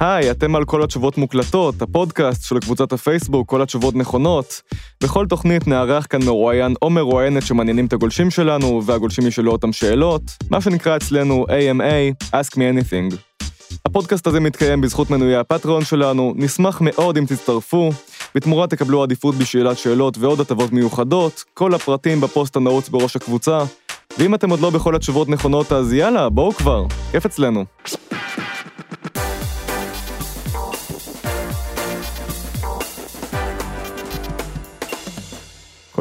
היי, אתם על כל התשובות מוקלטות, הפודקאסט של קבוצת הפייסבוק, כל התשובות נכונות. בכל תוכנית נארח כאן מרואיין או מרואיינת שמעניינים את הגולשים שלנו, והגולשים ישאלו אותם שאלות, מה שנקרא אצלנו AMA, Ask Me Anything. הפודקאסט הזה מתקיים בזכות מנויי הפטריון שלנו, נשמח מאוד אם תצטרפו. בתמורה תקבלו עדיפות בשאלת שאלות ועוד הטבות מיוחדות, כל הפרטים בפוסט הנעוץ בראש הקבוצה. ואם אתם עוד לא בכל התשובות נכונות, אז יאללה, בואו כבר, כיף אצלנו.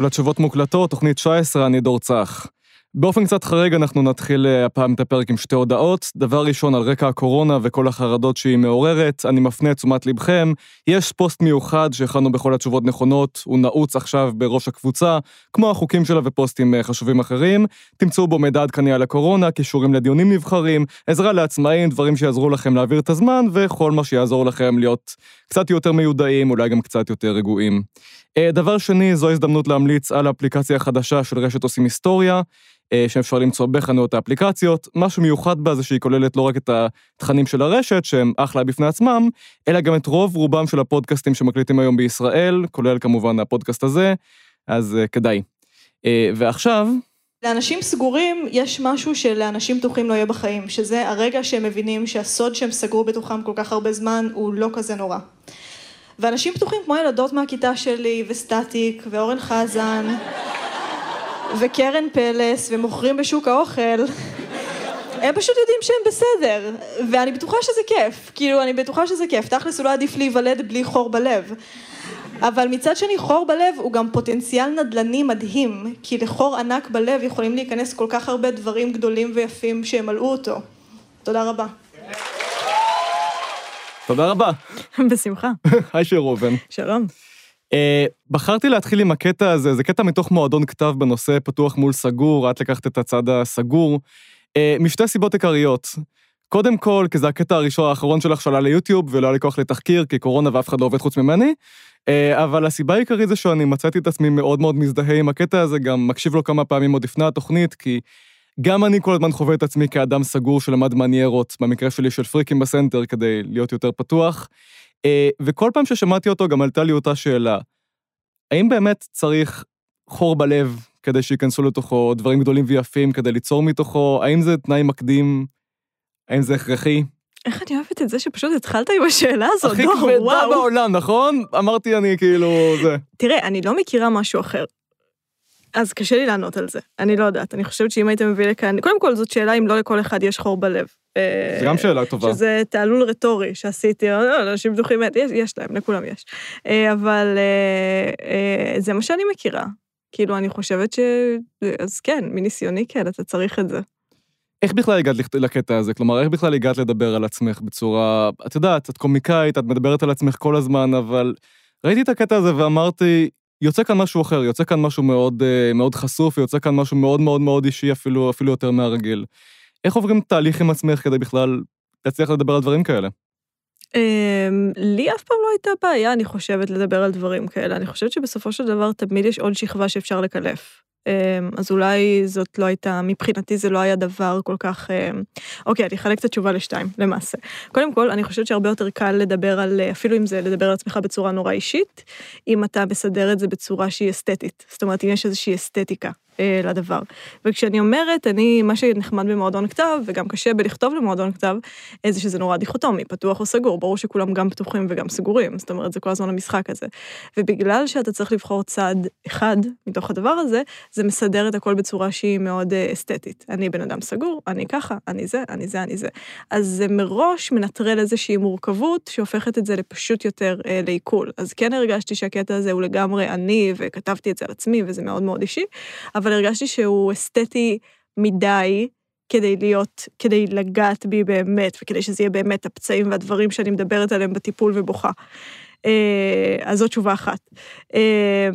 כל התשובות מוקלטות, תוכנית 19, אני דור צח. באופן קצת חריג אנחנו נתחיל אה, הפעם את הפרק עם שתי הודעות. דבר ראשון, על רקע הקורונה וכל החרדות שהיא מעוררת, אני מפנה את תשומת לבכם. יש פוסט מיוחד שהכנו בכל התשובות נכונות, הוא נעוץ עכשיו בראש הקבוצה, כמו החוקים שלה ופוסטים אה, חשובים אחרים. תמצאו בו מידע עדכני על הקורונה, קישורים לדיונים נבחרים, עזרה לעצמאים, דברים שיעזרו לכם להעביר את הזמן, וכל מה שיעזור לכם להיות קצת יותר מיודעים, אולי גם קצת יותר רגועים. אה, דבר שני, זו הזדמנות להמליץ על האפליקציה החדשה של רשת עושים היסטוריה. אה, שאפשר למצוא בחנויות האפליקציות. משהו מיוחד בה זה שהיא כוללת לא רק את התכנים של הרשת, שהם אחלה בפני עצמם, אלא גם את רוב רובם של הפודקאסטים שמקליטים היום בישראל, כולל כמובן הפודקאסט הזה, אז uh, כדאי. ועכשיו... לאנשים סגורים יש משהו שלאנשים פתוחים לא יהיה בחיים, שזה הרגע שהם מבינים שהסוד שהם סגרו בתוכם כל כך הרבה זמן הוא לא כזה נורא. ואנשים פתוחים כמו ילדות מהכיתה שלי, וסטטיק, ואורן חזן, וקרן פלס, ומוכרים בשוק האוכל, הם פשוט יודעים שהם בסדר, ואני בטוחה שזה כיף, כאילו אני בטוחה שזה כיף, תכלס הוא לא עדיף להיוולד בלי חור בלב. אבל מצד שני חור בלב הוא גם פוטנציאל נדל"ני מדהים, כי לחור ענק בלב יכולים להיכנס כל כך הרבה דברים גדולים ויפים שימלאו אותו. תודה רבה. תודה רבה. בשמחה. היי שיר ראובן. שלום. Uh, בחרתי להתחיל עם הקטע הזה, זה קטע מתוך מועדון כתב בנושא פתוח מול סגור, את לקחת את הצד הסגור, uh, משתי סיבות עיקריות. קודם כל, כי זה הקטע הראשון האחרון שלך שעלה ליוטיוב, ולא היה לי כוח לתחקיר, כי קורונה ואף אחד לא עובד חוץ ממני, uh, אבל הסיבה העיקרית זה שאני מצאתי את עצמי מאוד מאוד מזדהה עם הקטע הזה, גם מקשיב לו כמה פעמים עוד לפני התוכנית, כי גם אני כל הזמן חווה את עצמי כאדם סגור שלמד מניירות, במקרה שלי של פריקים בסנטר, כדי להיות יותר פתוח. אה, וכל פעם ששמעתי אותו גם עלתה לי אותה שאלה, האם באמת צריך חור בלב כדי שייכנסו לתוכו דברים גדולים ויפים כדי ליצור מתוכו? האם זה תנאי מקדים? האם זה הכרחי? איך אני אוהבת את זה שפשוט התחלת עם השאלה הזאת, הכי כבדה בעולם, נכון? אמרתי אני כאילו, זה. תראה, אני לא מכירה משהו אחר. אז קשה לי לענות על זה, אני לא יודעת. אני חושבת שאם היית מביא לכאן, קודם כל זאת שאלה אם לא לכל אחד יש חור בלב. זה גם שאלה טובה. שזה תעלול רטורי שעשיתי, לא, אנשים בטוחים, יש, יש להם, לכולם יש. אה, אבל אה, אה, זה מה שאני מכירה. כאילו, אני חושבת ש... אז כן, מניסיוני כן, אתה צריך את זה. איך בכלל הגעת לקטע הזה? כלומר, איך בכלל הגעת לדבר על עצמך בצורה... את יודעת, את קומיקאית, את מדברת על עצמך כל הזמן, אבל ראיתי את הקטע הזה ואמרתי, יוצא כאן משהו אחר, יוצא כאן משהו מאוד, מאוד חשוף, יוצא כאן משהו מאוד מאוד מאוד אישי, אפילו, אפילו יותר מהרגיל. איך עוברים תהליך עם עצמך כדי בכלל להצליח לדבר על דברים כאלה? אמ, לי אף פעם לא הייתה בעיה, אני חושבת, לדבר על דברים כאלה. אני חושבת שבסופו של דבר תמיד יש עוד שכבה שאפשר לקלף. אמ, אז אולי זאת לא הייתה, מבחינתי זה לא היה דבר כל כך... אמ, אוקיי, אני אחלק את התשובה לשתיים, למעשה. קודם כל, אני חושבת שהרבה יותר קל לדבר על, אפילו אם זה לדבר על עצמך בצורה נורא אישית, אם אתה מסדר את זה בצורה שהיא אסתטית. זאת אומרת, אם יש איזושהי אסתטיקה. אה, לדבר. וכשאני אומרת, אני, מה שנחמד במועדון כתב, וגם קשה בלכתוב למועדון כתב, אה, זה שזה נורא דיכוטומי, פתוח או סגור, ברור שכולם גם פתוחים וגם סגורים, זאת אומרת, זה כל הזמן המשחק הזה. ובגלל שאתה צריך לבחור צד אחד מתוך הדבר הזה, זה מסדר את הכל בצורה שהיא מאוד אה, אסתטית. אני בן אדם סגור, אני ככה, אני זה, אני זה, אני זה. אז זה מראש מנטרל איזושהי מורכבות שהופכת את זה לפשוט יותר אה, לעיכול. אז כן הרגשתי שהקטע הזה הוא לגמרי אני, וכתבתי את זה על עצמי, וזה מאוד מאוד אישי, אבל הרגשתי שהוא אסתטי מדי כדי להיות, כדי לגעת בי באמת, וכדי שזה יהיה באמת הפצעים והדברים שאני מדברת עליהם בטיפול ובוכה. אה, אז זו תשובה אחת. אה,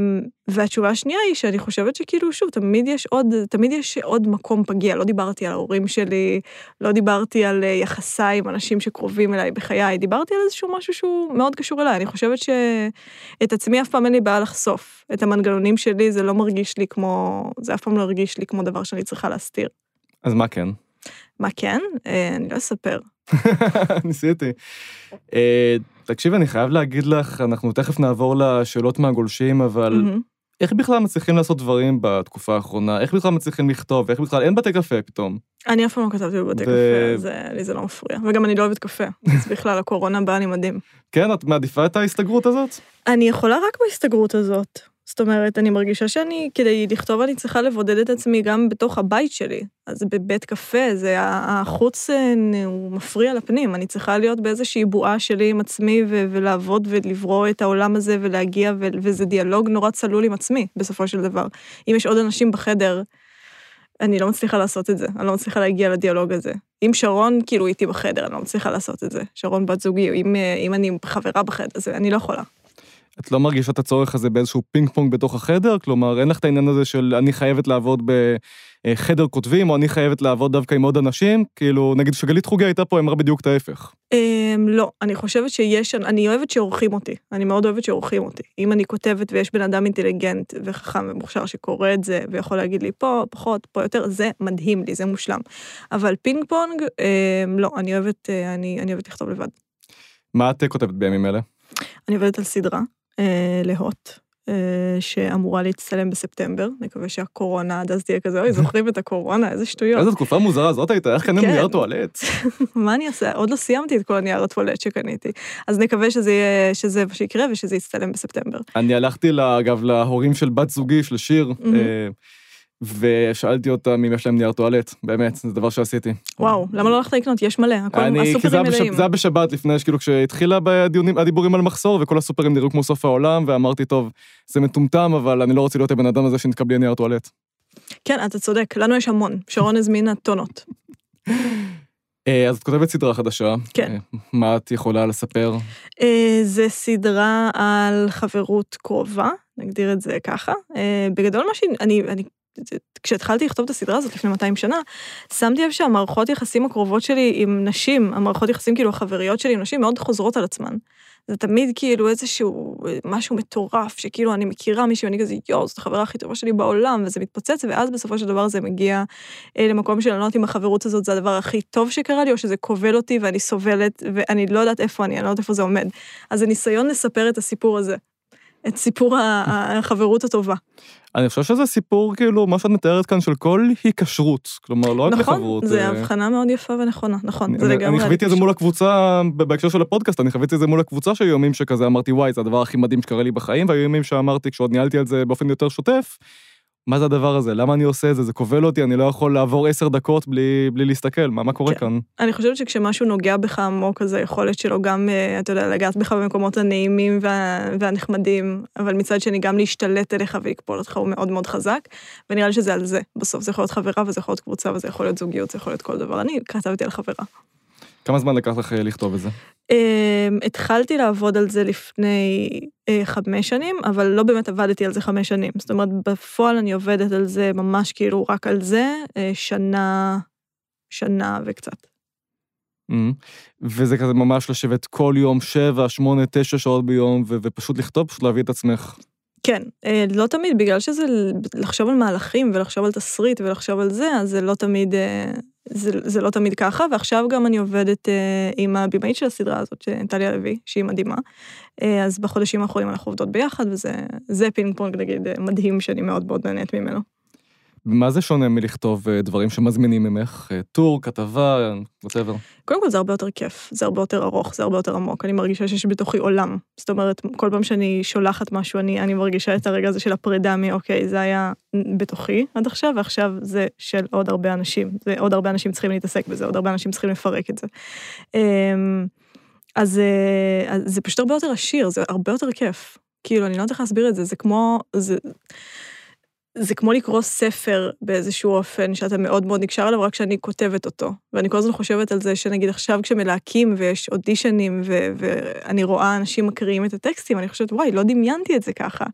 והתשובה השנייה היא שאני חושבת שכאילו, שוב, תמיד יש עוד, תמיד יש עוד מקום פגיע. לא דיברתי על ההורים שלי, לא דיברתי על אה, יחסיי עם אנשים שקרובים אליי בחיי, דיברתי על איזשהו משהו שהוא מאוד קשור אליי. אני חושבת שאת עצמי אף פעם אין לי בעיה לחשוף. את המנגנונים שלי זה לא מרגיש לי כמו, זה אף פעם לא הרגיש לי כמו דבר שאני צריכה להסתיר. אז מה כן? מה כן? אני לא אספר. ניסיתי. תקשיב, אני חייב להגיד לך, אנחנו תכף נעבור לשאלות מהגולשים, אבל מהמם. איך בכלל מצליחים לעשות דברים בתקופה האחרונה? איך בכלל מצליחים לכתוב? איך בכלל, אין בתי קפה פתאום. אני אף פעם לא כתבתי בבתי ו- קפה, אז אה, לי זה לא מפריע. וגם אני לא אוהבת קפה, אז בכלל הקורונה באה לי מדהים. כן, את מעדיפה את ההסתגרות הזאת? אני יכולה רק בהסתגרות הזאת. זאת אומרת, אני מרגישה שאני, כדי לכתוב, אני צריכה לבודד את עצמי גם בתוך הבית שלי. אז בבית קפה, זה החוץ, אה, הוא מפריע לפנים. אני צריכה להיות באיזושהי בועה שלי עם עצמי, ו- ולעבוד ולברוא את העולם הזה ולהגיע, ו- וזה דיאלוג נורא צלול עם עצמי, בסופו של דבר. אם יש עוד אנשים בחדר, אני לא מצליחה לעשות את זה, אני לא מצליחה להגיע לדיאלוג הזה. אם שרון כאילו איתי בחדר, אני לא מצליחה לעשות את זה. שרון בת זוגי, אם, אה, אם אני חברה בחדר, זה, אני לא יכולה. את לא מרגישה את הצורך הזה באיזשהו פינג פונג בתוך החדר? כלומר, אין לך את העניין הזה של אני חייבת לעבוד בחדר כותבים, או אני חייבת לעבוד דווקא עם עוד אנשים? כאילו, נגיד שגלית חוגי הייתה פה, אמרה בדיוק את ההפך. אמ, לא, אני חושבת שיש, אני אוהבת שעורכים אותי, אני מאוד אוהבת שעורכים אותי. אם אני כותבת ויש בן אדם אינטליגנט וחכם ומוכשר שקורא את זה ויכול להגיד לי פה, פחות, פה יותר, זה מדהים לי, זה מושלם. אבל פינג פונג, אמ, לא, אני אוהבת, אה, אני, אני אוהבת לכתוב לבד. מה את כותבת בימים אלה? אני עובדת על סדרה, אה, להוט, אה, שאמורה להצטלם בספטמבר, נקווה שהקורונה עד אז תהיה כזה, אוי, זוכרים את הקורונה, איזה שטויות. איזו תקופה מוזרה זאת הייתה, איך קנינו כן. נייר טואלט? מה אני אעשה? עוד לא סיימתי את כל הנייר הטואלט שקניתי. אז נקווה שזה יהיה, שזה מה שיקרה ושזה יצטלם בספטמבר. אני הלכתי, אגב, להורים של בת זוגי, של שיר. אה, ושאלתי אותם אם יש להם נייר טואלט, באמת, זה דבר שעשיתי. וואו, למה לא הלכת לקנות? יש מלא, הכל, אני, הסופרים. מלאים. זה היה בשבת לפני, כאילו כשהתחילה בדיונים, הדיבורים על מחסור, וכל הסופרים נראו כמו סוף העולם, ואמרתי, טוב, זה מטומטם, אבל אני לא רוצה להיות הבן אדם הזה שנתקע בלי נייר טואלט. כן, אתה צודק, לנו יש המון. שרון הזמינה טונות. אה, אז את כותבת סדרה חדשה. כן. אה, מה את יכולה לספר? אה, זה סדרה על חברות קרובה, נגדיר את זה ככה. בגדול מה שאני, אני, זה- כשהתחלתי לכתוב את הסדרה הזאת לפני 200 שנה, שמתי לב שהמערכות יחסים הקרובות שלי עם נשים, המערכות יחסים כאילו החבריות שלי עם נשים מאוד חוזרות על עצמן. זה תמיד כאילו איזשהו משהו מטורף, שכאילו אני מכירה מישהו, אני כזה יואו, זאת החברה הכי טובה שלי בעולם, וזה מתפוצץ, ואז בסופו של דבר זה מגיע אה, למקום של אני לא יודעת אם החברות הזאת זה הדבר הכי טוב שקרה לי, או שזה כובל אותי ואני סובלת, ואני לא יודעת איפה אני, אני לא יודעת איפה זה עומד. אז זה ניסיון לספר את הסיפור הזה, את סיפור החברות הטובה. אני חושב שזה סיפור, כאילו, מה שאת מתארת כאן, של כל היקשרות. כלומר, לא רק נכון, לחברות. זה אה, הבחנה מאוד יפה ונכונה, נכון, זה אני, לגמרי... אני חוויתי את זה מול הקבוצה, בהקשר של הפודקאסט, אני חוויתי את זה מול הקבוצה שהיו ימים שכזה אמרתי, וואי, זה הדבר הכי מדהים שקרה לי בחיים, והיו ימים שאמרתי, כשעוד ניהלתי על זה באופן יותר שוטף, מה זה הדבר הזה? למה אני עושה את זה? זה כובל אותי, אני לא יכול לעבור עשר דקות בלי, בלי להסתכל, מה, מה קורה כן. כאן? אני חושבת שכשמשהו נוגע בך עמוק, אז היכולת שלו גם, אה, אתה יודע, לגעת בך במקומות הנעימים וה, והנחמדים, אבל מצד שני גם להשתלט אליך ולקפול אותך הוא מאוד מאוד חזק, ונראה לי שזה על זה. בסוף זה יכול להיות חברה וזה יכול להיות קבוצה וזה יכול להיות זוגיות, זה יכול להיות כל דבר. אני כתבתי על חברה. כמה זמן לקח לך אה, לכתוב את זה? Um, התחלתי לעבוד על זה לפני uh, חמש שנים, אבל לא באמת עבדתי על זה חמש שנים. זאת אומרת, בפועל אני עובדת על זה ממש כאילו רק על זה, uh, שנה, שנה וקצת. וזה כזה ממש לשבת כל יום, שבע, שמונה, תשע שעות ביום, ופשוט לכתוב, פשוט להביא את עצמך. כן, אה, לא תמיד, בגלל שזה לחשוב על מהלכים ולחשוב על תסריט ולחשוב על זה, אז זה לא תמיד, אה, זה, זה לא תמיד ככה, ועכשיו גם אני עובדת אה, עם הבמאית של הסדרה הזאת, ש- טליה לוי, שהיא מדהימה. אה, אז בחודשים האחרונים אנחנו עובדות ביחד, וזה זה פינג פונג, נגיד, אה, מדהים, שאני מאוד מאוד נהנית ממנו. מה זה שונה מלכתוב אה, דברים שמזמינים ממך? אה, טור, כתבה, whatever. קודם כל זה הרבה יותר כיף, זה הרבה יותר ארוך, זה הרבה יותר עמוק, אני מרגישה שיש בתוכי עולם. זאת אומרת, כל פעם שאני שולחת משהו, אני, אני מרגישה את הרגע הזה של הפרידה מאוקיי, זה היה בתוכי עד עכשיו, ועכשיו זה של עוד הרבה אנשים. זה עוד הרבה אנשים צריכים להתעסק בזה, עוד הרבה אנשים צריכים לפרק את זה. אמ, אז, אה, אז זה פשוט הרבה יותר עשיר, זה הרבה יותר כיף. כאילו, אני לא יודעת איך להסביר את זה, זה כמו... זה, זה כמו לקרוא ספר באיזשהו אופן שאתה מאוד מאוד נקשר אליו, רק שאני כותבת אותו. ואני כל הזמן חושבת על זה שנגיד עכשיו כשמלהקים ויש אודישנים ו- ואני רואה אנשים מקריאים את הטקסטים, אני חושבת, וואי, לא דמיינתי את זה ככה.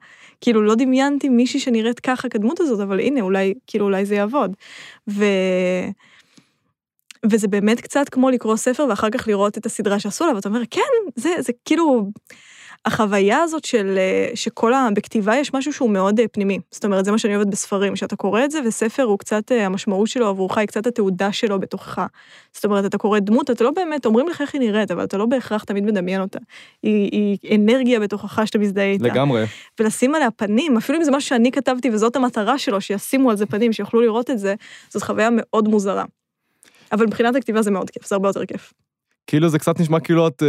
כאילו, לא דמיינתי מישהי שנראית ככה כדמות הזאת, אבל הנה, אולי, כאילו, אולי זה יעבוד. ו... וזה באמת קצת כמו לקרוא ספר ואחר כך לראות את הסדרה שעשו לה, ואתה אומר, כן, זה, זה כאילו... החוויה הזאת של אה, שכל ה... בכתיבה יש משהו שהוא מאוד אה, פנימי. זאת אומרת, זה מה שאני אוהבת בספרים, שאתה קורא את זה, וספר הוא קצת, אה, המשמעות שלו עבורך היא קצת התעודה שלו בתוכך. זאת אומרת, אתה קורא דמות, אתה לא באמת, אומרים לך איך היא נראית, אבל אתה לא בהכרח תמיד מדמיין אותה. היא, היא אנרגיה בתוכך שאתה מזדהה איתה. לגמרי. ולשים עליה פנים, אפילו אם זה משהו שאני כתבתי וזאת המטרה שלו, שישימו על זה פנים, שיוכלו לראות את זה, זאת חוויה מאוד מוזרה. אבל מבחינת הכתיבה זה מאוד כיף, זה הרבה יותר כיף. כאילו זה קצת נשמע כאילו את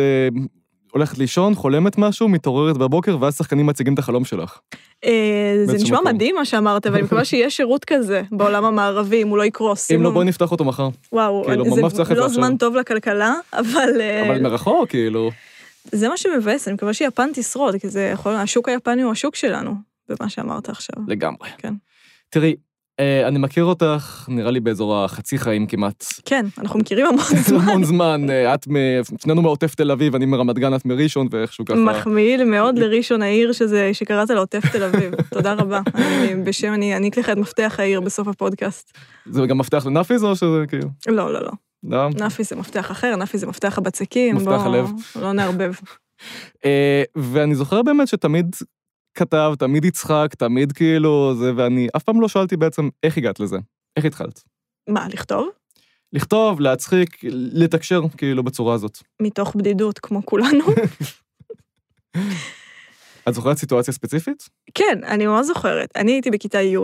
הולכת לישון, חולמת משהו, מתעוררת בבוקר, ואז שחקנים מציגים את החלום שלך. אה, זה נשמע מקום. מדהים מה שאמרת, ואני מקווה שיהיה שירות כזה בעולם המערבי, אם הוא לא יקרוס. אם לא, בואי נפתח אותו מחר. וואו, כאילו, זה לא. זמן טוב לכלכלה, אבל אה, אבל מרחוק, כאילו. זה מה שמבאס, אני מקווה שיפן תשרוד, כי זה יכול, השוק היפני הוא השוק שלנו, במה שאמרת עכשיו. לגמרי. כן. תראי, אה, אני מכיר אותך, נראה לי באזור החצי חיים כמעט. כן, אנחנו מכירים המון זמן. המון זמן, אה, את, מ- שנינו מעוטף תל אביב, אני מרמת גן, את מראשון, ואיכשהו ככה. מחמיא מאוד לראשון העיר שזה, שקראת לעוטף תל אביב. תודה רבה. אני, בשם, אני אעניק לך את מפתח העיר בסוף הפודקאסט. זה גם מפתח לנאפיז או שזה כאילו? לא, לא, לא. לא? נאפי זה מפתח אחר, נאפי זה מפתח הבצקים. מפתח בוא- הלב. לא נערבב. אה, ואני זוכר באמת שתמיד כתב, תמיד יצחק, תמיד כאילו זה, ואני אף פעם לא שאלתי בעצם איך הגעת לזה, איך התחלת. מה, לכתוב? לכתוב, להצחיק, לתקשר, כאילו, בצורה הזאת. מתוך בדידות, כמו כולנו. את זוכרת סיטואציה ספציפית? כן, אני ממש זוכרת. אני הייתי בכיתה י',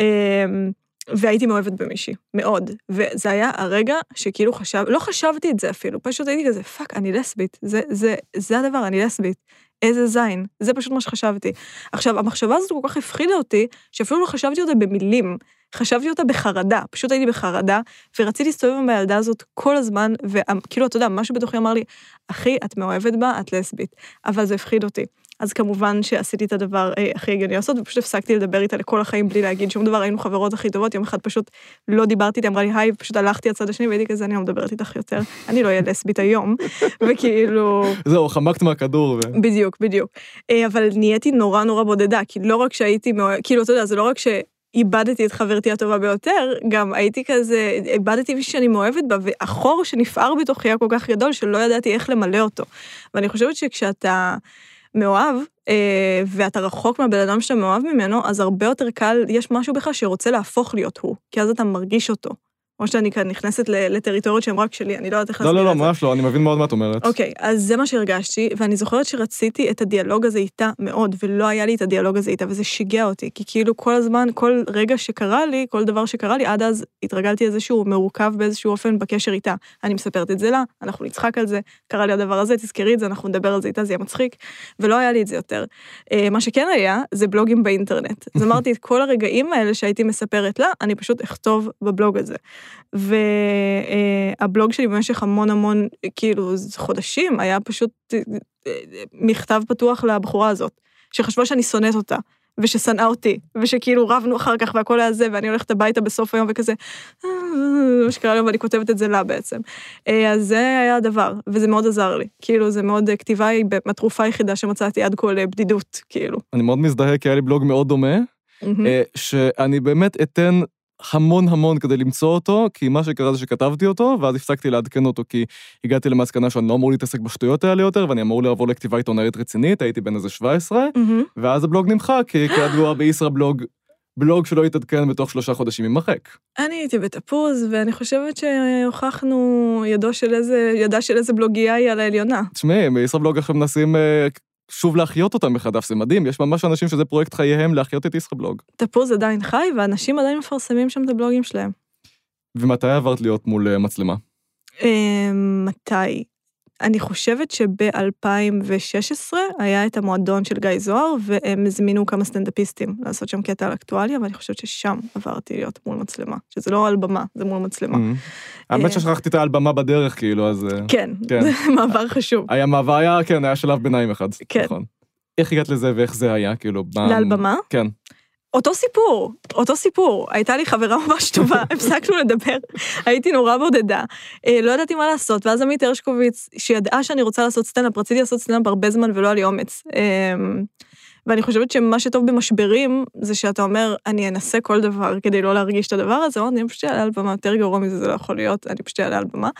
אמ, והייתי מאוהבת במישהי, מאוד. וזה היה הרגע שכאילו חשב, לא חשבתי את זה אפילו, פשוט הייתי כזה, fuck, אני לסבית. זה, זה, זה הדבר, אני לסבית. איזה זין. זה פשוט מה שחשבתי. עכשיו, המחשבה הזאת כל כך הפחידה אותי, שאפילו לא חשבתי אותה במילים. חשבתי אותה בחרדה, פשוט הייתי בחרדה, ורציתי להסתובב עם הילדה הזאת כל הזמן, וכאילו, אתה יודע, משהו בתוכי אמר לי, אחי, את מאוהבת בה, את לסבית. אבל זה הפחיד אותי. אז כמובן שעשיתי את הדבר אה, הכי הגיוני לעשות, ופשוט הפסקתי לדבר איתה לכל החיים בלי להגיד שום דבר, היינו חברות הכי טובות, יום אחד פשוט לא דיברתי איתה, אמרה לי היי, ופשוט הלכתי לצד השני והייתי כזה, אני לא מדברת איתך יותר, אני לא אהיה לסבית היום, וכאילו, זהו, חמקת מהכדור, ו... בדיוק, בדיוק. אה, אבל נהייתי נורא נורא בודדה, כי לא רק שהייתי, כאילו, אתה יודע, זה לא רק ש... איבדתי את חברתי הטובה ביותר, גם הייתי כזה, איבדתי מישהי שאני מאוהבת בה, והחור שנפער בתוכי היה כל כך גדול, שלא ידעתי איך למלא אותו. ואני חושבת שכשאתה מאוהב, אה, ואתה רחוק מהבן אדם שאתה מאוהב ממנו, אז הרבה יותר קל, יש משהו בך שרוצה להפוך להיות הוא, כי אז אתה מרגיש אותו. או שאני כאן נכנסת לטריטוריות שהן רק שלי, אני לא יודעת איך לא, להסביר לא, את לא, זה. ממש לא, אני מבין מאוד מה את אומרת. אוקיי, אז זה מה שהרגשתי, ואני זוכרת שרציתי את הדיאלוג הזה איתה מאוד, ולא היה לי את הדיאלוג הזה איתה, וזה שיגע אותי, כי כאילו כל הזמן, כל רגע שקרה לי, כל דבר שקרה לי, עד אז התרגלתי איזשהו מורכב באיזשהו אופן בקשר איתה. אני מספרת את זה לה, אנחנו נצחק על זה, קרה לי הדבר הזה, תזכרי את זה, אנחנו נדבר על זה איתה, זה יהיה מצחיק, ולא היה לי את זה יותר. אה, מה שכן היה, זה בלוגים באינטרנט. אז אמרתי, את כל הרגעים האלה שהייתי מספרת לה, אני פשוט אכתוב בבלוג הזה. והבלוג שלי במשך המון המון, כאילו, חודשים, היה פשוט אה, אה, מכתב פתוח לבחורה הזאת, שחשבה שאני שונאת אותה. וששנאה אותי, ושכאילו רבנו אחר כך והכל היה זה, ואני הולכת הביתה בסוף היום וכזה, "אה, מה שקרה לי, ואני כותבת את זה לה בעצם. אז זה היה הדבר, וזה מאוד עזר לי. כאילו, זה מאוד, כתיבה היא התרופה היחידה שמצאתי עד כה לבדידות, כאילו. אני מאוד מזדהה, כי היה לי בלוג מאוד דומה. אה, שאני באמת אתן המון המון כדי למצוא אותו, כי מה שקרה זה שכתבתי אותו, ואז הפסקתי לעדכן אותו, כי הגעתי למסקנה שאני לא אמור להתעסק בשטויות האלה יותר, ואני אמור לעבור לכתיבה עיתונאית רצינית, הייתי בן איזה 17, מהמם. ואז הבלוג נמחק, כי כידוע בישראבלוג, בלוג שלא יתעדכן בתוך שלושה חודשים יימחק. אני הייתי בתפוז, ואני חושבת שהוכחנו ידו של איזה, ידה של איזה בלוגייה היא על העליונה. תשמעי, בישראבלוג עכשיו מנסים אה, שוב להחיות אותם מחדש, זה מדהים, יש ממש אנשים שזה פרויקט חייהם להחיות את ישראבלוג. תפוז עדיין חי, ואנשים עדיין מפרסמים שם את הבלוגים שלהם. ומתי עברת להיות מול אה, מצלמה? אה, מתי? אני חושבת שב-2016 היה את המועדון של גיא זוהר, והם הזמינו כמה סטנדאפיסטים לעשות שם קטע על אקטואליה, ואני חושבת ששם עברתי להיות מול מצלמה, שזה לא על במה, זה מול מצלמה. Mhm. האמת ששכחתי את האלבמה בדרך, כאילו, אז... אה, כן, כן. זה מעבר חשוב. היה מעבר, היה, כן, היה שלב ביניים אחד. כן. נכון. איך הגעת לזה ואיך זה היה, כאילו, מה... לבמה? כן. אותו סיפור, אותו סיפור. הייתה לי חברה ממש טובה, הפסקנו לדבר, הייתי נורא בודדה, אה, לא ידעתי מה לעשות, ואז עמית הרשקוביץ, שידעה שאני רוצה לעשות סטנדאפ, רציתי לעשות סטנדאפ הרבה זמן ולא היה לי אומץ. אה, ואני חושבת שמה שטוב במשברים, זה שאתה אומר, אני אנסה כל דבר כדי לא להרגיש את הדבר הזה, אמרתי, אני פשוט אעלה על במה, יותר גרוע מזה זה לא יכול להיות, אני פשוט אעלה על במה.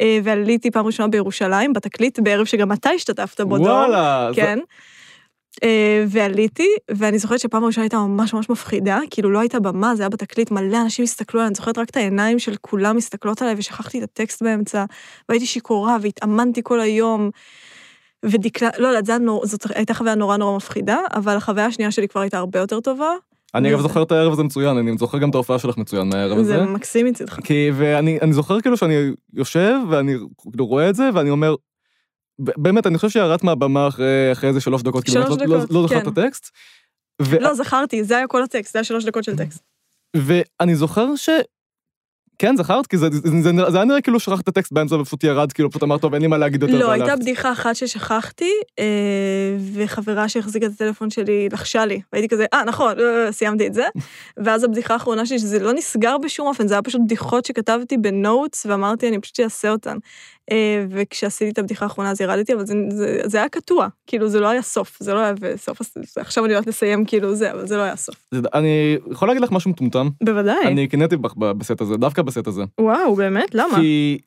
אה, ועליתי פעם ראשונה בירושלים, בתקליט, בערב שגם אתה השתתפת בו, דור. וואלה. כן. אה, ועליתי, ואני זוכרת שפעם ראשונה הייתה ממש ממש מפחידה, כאילו לא הייתה במה, זה היה בתקליט, מלא אנשים הסתכלו עליי, אני זוכרת רק את העיניים של כולם מסתכלות עליי, ושכחתי את הטקסט באמצע, והייתי שיכורה, והתאמנתי כל היום, ודקלה, לא יודעת. זאת הייתה חוויה נורא נורא מפחידה, אבל החוויה השנייה שלי כבר הייתה הרבה יותר טובה. אני אגב זוכר את הערב הזה מצוין, אני זוכר גם את ההופעה שלך מצוין מהערב הזה. זה מקסים מצדך. כי, ואני אני זוכר כאילו שאני יושב ואני כאילו רואה את זה ואני אומר, באמת, אני חושב שירדת מהבמה אחרי, אחרי איזה שלוש דקות, כאילו, שלוש באמת לא- דקות, לא, לא זוכר כן. את הטקסט. ו, לא, זכרתי, זה היה כל הטקסט, זה היה שלוש דקות של טקסט. ואני זוכר ש... כן, זכרת? כי זה, זה, זה, זה היה נראה כאילו שכחת את הטקסט באמצע ופשוט ירד, כאילו פשוט אמרת, טוב, אין לי מה להגיד יותר. לא, הייתה והלכת." בדיחה אחת ששכחתי, אה, וחברה שהחזיקה את הטלפון שלי לחשה לי, והייתי כזה, אה, נכון, אה, סיימתי את זה. ואז הבדיחה האחרונה שלי, שזה לא נסגר בשום אופן, זה היה פשוט בדיחות שכתבתי בנוטס, ואמרתי, אני פשוט אעשה אותן. אה, וכשעשיתי את הבדיחה האחרונה אז ירדתי, אבל זה, זה, זה היה קטוע, כאילו זה לא היה סוף, זה לא היה בסוף, הס- עכשיו אני הולכת לסיים כאילו זה, אבל זה לא היה סוף. זה- אני יכול להגיד לך משהו מטומטם? בוודאי. אני קינאתי בך בסט הזה, דווקא בסט הזה. וואו, באמת? למה? כי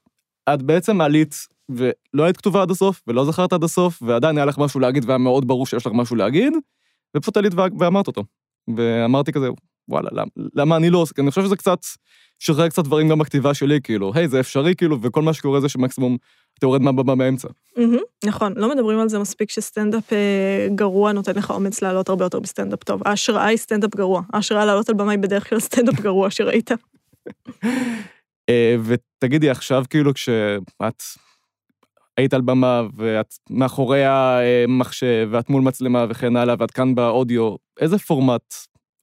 את בעצם עלית ולא היית כתובה עד הסוף, ולא זכרת עד הסוף, ועדיין היה לך משהו להגיד והיה מאוד ברור שיש לך משהו להגיד, ופשוט עלית ואמרת אותו. ואמרתי כזה, וואלה, למה, למה אני לא עושה? כי אני חושב שזה קצת, שחרר קצת דברים גם בכתיבה שלי, כאילו, היי, זה אפשרי, כאילו, וכל מה שקורה זה שמקסימום אתה יורד מהבמה באמצע. מהמם, נכון, לא מדברים על זה מספיק שסטנדאפ אה, גרוע נותן לך אומץ לעלות הרבה יותר בסטנדאפ טוב. ההשראה היא סטנדאפ גרוע. ההשראה לעלות על במה היא בדרך כלל סטנדאפ גרוע שראית. אה, ותגידי, עכשיו, כאילו, כשאת היית על במה, ואת מאחורי המחשב, ואת מול מצלמה וכן הלאה, ואת כאן באודיו, איזה פורמט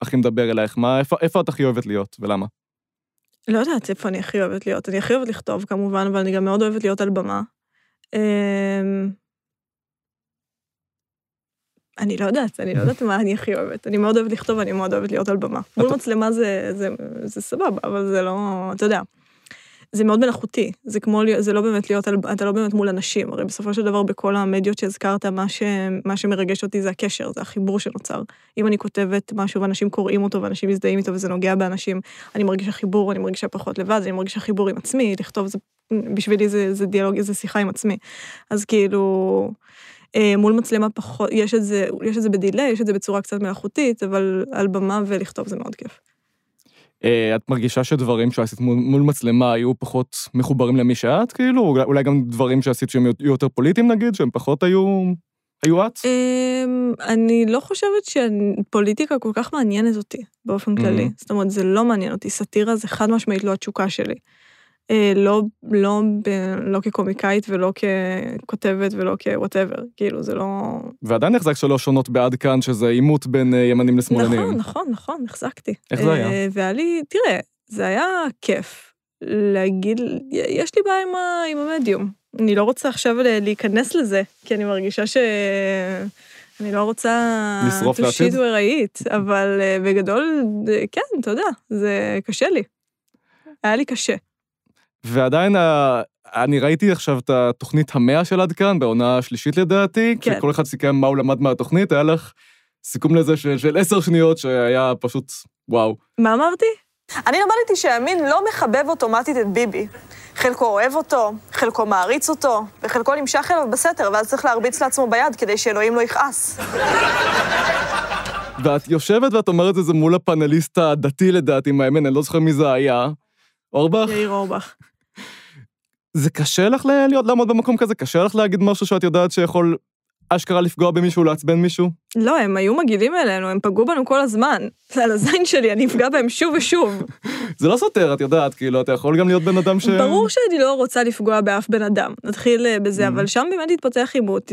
הכי מדבר אלייך? מה, איפה, איפה את הכי אוהבת להיות, ולמה? לא יודעת איפה אני הכי אוהבת להיות. אני הכי אוהבת לכתוב כמובן, אבל אני גם מאוד אוהבת להיות על במה. אמ, אני לא יודעת, אני לא יודעת מה אני הכי אוהבת. אני מאוד אוהבת לכתוב, אני מאוד אוהבת להיות על במה. מול מצלמה זה, זה, זה סבבה, אבל זה לא, אתה יודע. זה מאוד מלאכותי, זה כמו, זה לא באמת להיות, אתה לא באמת מול אנשים, הרי בסופו של דבר בכל המדיות שהזכרת, מה, ש, מה שמרגש אותי זה הקשר, זה החיבור שנוצר. אם אני כותבת משהו ואנשים קוראים אותו ואנשים מזדהים איתו וזה נוגע באנשים, אני מרגישה חיבור, אני מרגישה פחות לבד, אני מרגישה חיבור עם עצמי, לכתוב זה, בשבילי זה, זה דיאלוג, זה שיחה עם עצמי. אז כאילו, אה, מול מצלמה פחות, יש את זה, יש את זה בדיליי, יש את זה בצורה קצת מלאכותית, אבל על במה ולכתוב זה מאוד כיף. אה, את מרגישה שדברים שעשית מול, מול מצלמה היו פחות מחוברים למי שאת, כאילו? אולי, גם דברים שעשית שהם יהיו יותר פוליטיים, נגיד, שהם פחות היו, היו את? אמ, אני לא חושבת שפוליטיקה כל כך מעניינת אותי באופן כללי. מהמם. זאת אומרת, זה לא מעניין אותי. סאטירה זה חד משמעית לא התשוקה שלי. אה, לא, לא, לא כקומיקאית ולא ככותבת ולא כוואטאבר. כאילו, זה לא... ועדיין החזקת שלוש שונות בעד כאן, שזה עימות בין אה, ימנים לשמאלנים. נכון, נכון, נכון, החזקתי. איך זה היה? אה, והיה לי, תראה, זה היה כיף להגיד, יש לי בעיה עם, ה, עם המדיום. אני לא רוצה עכשיו להיכנס לזה, כי אני מרגישה ש... אני לא רוצה... לשרוף לעתיד? I eat, אבל אה, בגדול, אה, כן, אתה יודע, זה קשה לי. היה לי קשה. ועדיין, ה- אני ראיתי עכשיו את התוכנית המאה של עד כאן, בעונה השלישית לדעתי, כן. כשכל אחד סיכם מה הוא למד מהתוכנית, היה לך סיכום לזה של, של עשר שניות שהיה פשוט וואו. מה אמרתי? אני למדתי שהימין לא מחבב אוטומטית את ביבי. חלקו אוהב אותו, חלקו מעריץ אותו, וחלקו נמשך אליו בסתר, ואז צריך להרביץ לעצמו ביד כדי שאלוהים לא יכעס. ואת יושבת ואת אומרת את זה מול הפאנליסט הדתי לדעתי מהימין, אני לא זוכר מי זה היה. אורבך, יאיר אורבך. זה קשה לך להיות, לעמוד במקום כזה? קשה לך להגיד משהו שאת יודעת שיכול אשכרה לפגוע במישהו, לעצבן מישהו? לא, הם היו מגעילים אלינו, הם פגעו בנו כל הזמן. זה על הזין שלי, אני אפגע בהם שוב ושוב. זה לא סותר, את יודעת, כאילו, אתה יכול גם להיות בן אדם ש... ברור שאני לא רוצה לפגוע באף בן אדם, נתחיל אה, בזה, אבל שם באמת התפתח עימות.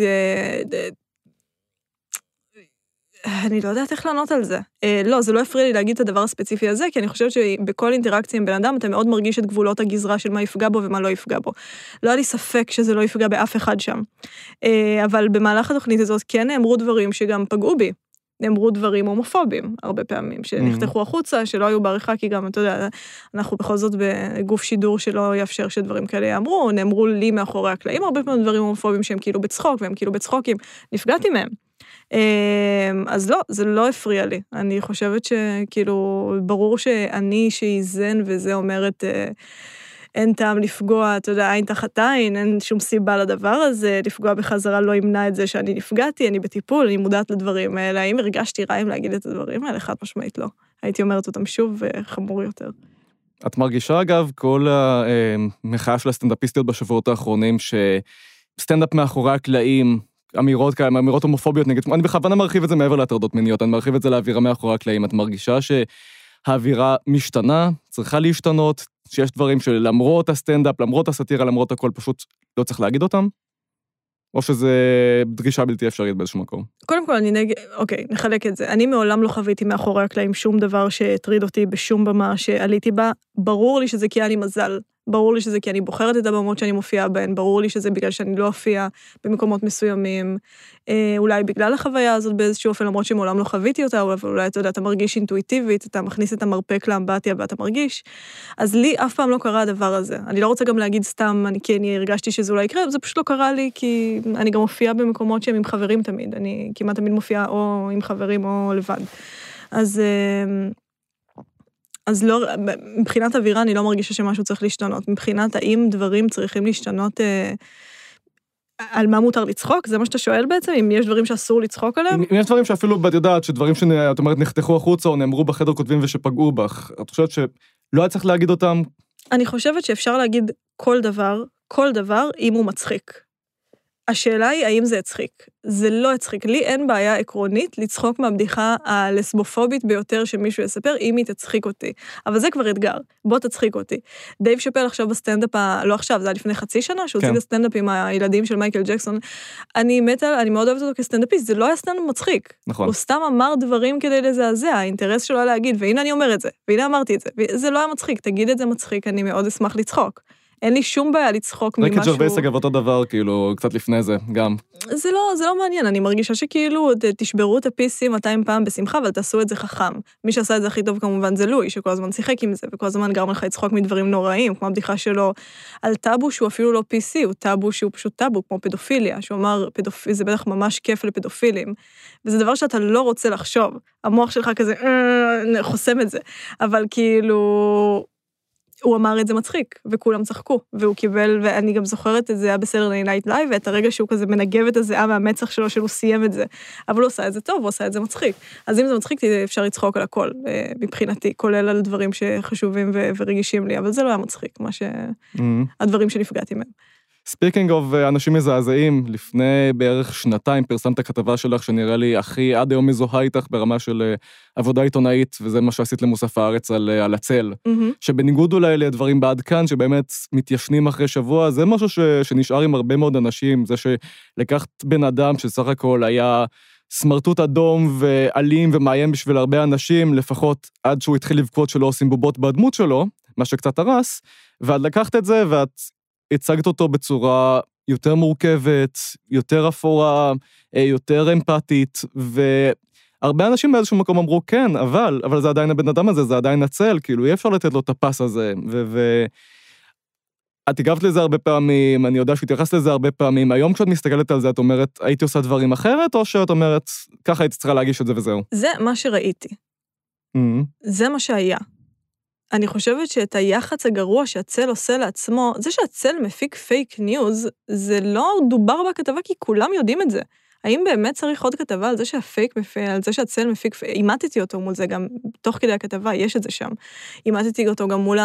אני לא יודעת איך לענות על זה. אה, לא, זה לא הפריע לי להגיד את הדבר הספציפי הזה, כי אני חושבת שבכל אינטראקציה עם בן אדם אתה מאוד מרגיש את גבולות הגזרה של מה יפגע בו ומה לא יפגע בו. לא היה לי ספק שזה לא יפגע באף אחד שם. אה, אבל במהלך התוכנית הזאת כן נאמרו דברים שגם פגעו בי. נאמרו דברים הומופובים הרבה פעמים, שנחתכו החוצה, שלא היו בעריכה, כי גם, אתה יודע, אנחנו בכל זאת בגוף שידור שלא יאפשר שדברים כאלה יאמרו, נאמרו לי מאחורי הקלעים הרבה פעמים דברים הומופובים שהם כאילו בצחוק, והם כאילו בצחוקים, נפגעתי מהם. אמ, אז לא, זה לא הפריע לי. אני חושבת שכאילו, ברור שאני שאיזן וזה אומרת, אה, אין טעם לפגוע, אתה יודע, עין תחת עין, אין שום סיבה לדבר הזה, לפגוע בחזרה לא ימנע את זה שאני נפגעתי, אני בטיפול, אני מודעת לדברים האלה. האם הרגשתי רע אם להגיד את הדברים האלה? חד משמעית לא. הייתי אומרת אותם שוב, וחמור יותר. את מרגישה, אגב, כל המחאה של הסטנדאפיסטיות בשבועות האחרונים, שסטנדאפ מאחורי הקלעים, אמירות כאלה, אמירות הומופוביות נגד, אני בכוונה מרחיב את זה מעבר להטרדות מיניות, אני מרחיב את זה לאווירה מאחורי הקלעים. את מרגישה שהאווירה משתנה, צריכה להשתנות, שיש דברים שלמרות הסטנדאפ, למרות הסאטירה, למרות הכל, פשוט לא צריך להגיד אותם? או שזה דרישה בלתי אפשרית באיזשהו מקום? קודם כל, אני נגד, אוקיי, נחלק את זה. אני מעולם לא חוויתי מאחורי הקלעים שום דבר שהטריד אותי בשום במה שעליתי בה. ברור לי שזה כי היה לי מזל. ברור לי שזה כי אני בוחרת את הבמות שאני מופיעה בהן, ברור לי שזה בגלל שאני לא אופיע במקומות מסוימים, אה, אולי בגלל החוויה הזאת באיזשהו אופן, למרות שמעולם לא חוויתי אותה, אבל אולי, אתה יודע, אתה מרגיש אינטואיטיבית, אתה מכניס את המרפק לאמבטיה ואתה מרגיש. אז לי אף פעם לא קרה הדבר הזה. אני לא רוצה גם להגיד סתם, אני, כי אני הרגשתי שזה אולי יקרה, זה פשוט לא קרה לי, כי אני גם מופיעה במקומות שהם עם חברים תמיד. אני כמעט תמיד מופיעה או עם חברים או לבד. אז... אז לא, מבחינת אווירה אני לא מרגישה שמשהו צריך להשתנות. מבחינת האם דברים צריכים להשתנות, אה, על מה מותר לצחוק? זה מה שאתה שואל בעצם? אם יש דברים שאסור לצחוק עליהם? אם יש דברים שאפילו, את יודעת, שדברים שאת אומרת נחתכו החוצה או נאמרו בחדר כותבים ושפגעו בך, את חושבת שלא היה צריך להגיד אותם? אני חושבת שאפשר להגיד כל דבר, כל דבר, אם הוא מצחיק. השאלה היא האם זה יצחיק. זה לא יצחיק. לי אין בעיה עקרונית לצחוק מהבדיחה הלסבופובית ביותר שמישהו יספר, אם היא תצחיק אותי. אבל זה כבר אתגר, בוא תצחיק אותי. דייב שאפל עכשיו בסטנדאפ, ה... לא עכשיו, זה היה לפני חצי שנה, שהוא הוציא כן. את הסטנדאפ עם הילדים של מייקל ג'קסון. אני מתה, אני מאוד אוהבת אותו כסטנדאפיסט, זה לא היה סטנדאפ מצחיק. נכון. הוא סתם אמר דברים כדי לזעזע, האינטרס שלו היה להגיד, והנה אני אומר את זה, והנה אמרתי את זה. זה לא היה מצחיק, תגיד את זה מצחיק, אני מאוד אשמח לצחוק. אין לי שום בעיה לצחוק ממשהו... ריקי ג'רווייס אגב אותו דבר, כאילו, קצת לפני זה, גם. זה לא, זה לא מעניין, אני מרגישה שכאילו, תשברו את ה-PC 200 פעם בשמחה, אבל תעשו את זה חכם. מי שעשה את זה הכי טוב כמובן זה לואי, שכל הזמן שיחק עם זה, וכל הזמן גרם לך לצחוק מדברים נוראים, כמו הבדיחה שלו על טאבו שהוא אפילו לא PC, הוא טאבו שהוא פשוט טאבו, כמו פדופיליה, שהוא אמר, פדופ... זה בטח ממש כיף לפדופילים. וזה דבר שאתה לא רוצה לחשוב. המוח שלך כזה, אה, חוסם את זה. אבל כאילו... הוא אמר את זה מצחיק, וכולם צחקו, והוא קיבל, ואני גם זוכרת את זה, היה בסאטרדיי נייט לייב, ואת הרגע שהוא כזה מנגב את הזיעה מהמצח שלו, שהוא סיים את זה. אבל הוא עשה את זה טוב, הוא עשה את זה מצחיק. אז אם זה מצחיק, אפשר לצחוק על הכל, אה, מבחינתי, כולל על דברים שחשובים ורגישים לי, אבל זה לא היה מצחיק, מה ש... Mm-hmm. הדברים שנפגעתי מהם. speaking of אה, אנשים מזעזעים, לפני בערך שנתיים פרסמת כתבה שלך שנראה לי הכי עד היום מזוהה איתך ברמה של אה, עבודה עיתונאית, וזה מה שעשית למוסף הארץ על, אה, על הצל. Mm-hmm. שבניגוד אולי לדברים בעד כאן, שבאמת מתיישנים אחרי שבוע, זה משהו ש, שנשאר עם הרבה מאוד אנשים, זה שלקחת בן אדם שסך הכל היה... סמרטוט אדום ואלים ומאיים בשביל הרבה אנשים, לפחות עד שהוא התחיל לבכות שלא עושים בובות בדמות שלו, מה שקצת הרס, ואת לקחת את זה ואת הצגת אותו בצורה יותר מורכבת, יותר אפורה, אה, יותר אמפתית, והרבה אנשים באיזשהו מקום אמרו, כן, אבל, אבל זה עדיין הבן אדם הזה, זה עדיין הצל, כאילו, אי אפשר לתת לו את ה pass הזה, ו... ו... את הגבת לזה הרבה פעמים, אני יודע שהתייחסת לזה הרבה פעמים. היום כשאת מסתכלת על זה, את אומרת, הייתי עושה דברים אחרת, או שאת אומרת, ככה הייתי צריכה להגיש את זה וזהו? זה מה שראיתי. Mm-hmm. זה מה שהיה. אני חושבת שאת היח"צ הגרוע שהצל עושה לעצמו, זה שהצל מפיק פייק ניוז, זה לא דובר בכתבה כי כולם יודעים את זה. האם באמת צריך עוד כתבה על זה שהפייק, על זה שהצל מפיק, אימטתי אותו מול זה גם, תוך כדי הכתבה, יש את זה שם. אימטתי אותו גם מול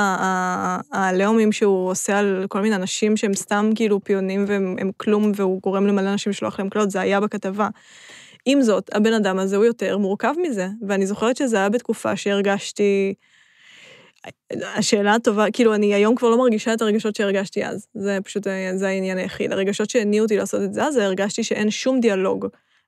הלאומים שהוא עושה על כל מיני אנשים שהם סתם כאילו פיונים והם כלום, והוא גורם למלא אנשים לשלוח להם קללות, זה היה בכתבה. עם זאת, הבן אדם הזה הוא יותר מורכב מזה, ואני זוכרת שזה היה בתקופה שהרגשתי... השאלה הטובה, כאילו, אני היום כבר לא מרגישה את הרגשות שהרגשתי אז. זה פשוט, זה העניין היחיד. הרגשות שהניעו אותי לעשות את זה אז, הרגשתי שאין שום דיאלוג,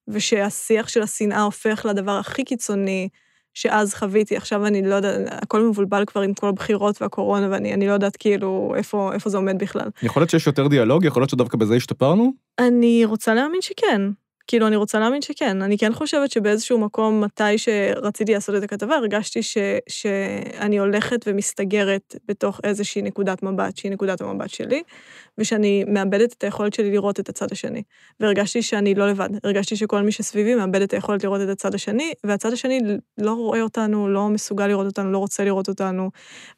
ושהשיח של השנאה הופך לדבר הכי קיצוני שאז חוויתי. עכשיו אני לא יודעת, הכל מבולבל כבר עם כל הבחירות והקורונה, ואני לא יודעת כאילו איפה, איפה זה עומד בכלל. יכול להיות שיש יותר דיאלוג? יכול להיות שדווקא בזה השתפרנו? אני רוצה להאמין שכן. כאילו, אני רוצה להאמין שכן. אני כן חושבת שבאיזשהו מקום, מתי שרציתי לעשות את הכתבה, הרגשתי ש, שאני הולכת ומסתגרת בתוך איזושהי נקודת מבט, שהיא נקודת המבט שלי, ושאני מאבדת את היכולת שלי לראות את הצד השני. והרגשתי שאני לא לבד. הרגשתי שכל מי שסביבי מאבד את היכולת לראות את הצד השני, והצד השני לא רואה אותנו, לא מסוגל לראות אותנו, לא רוצה לראות אותנו,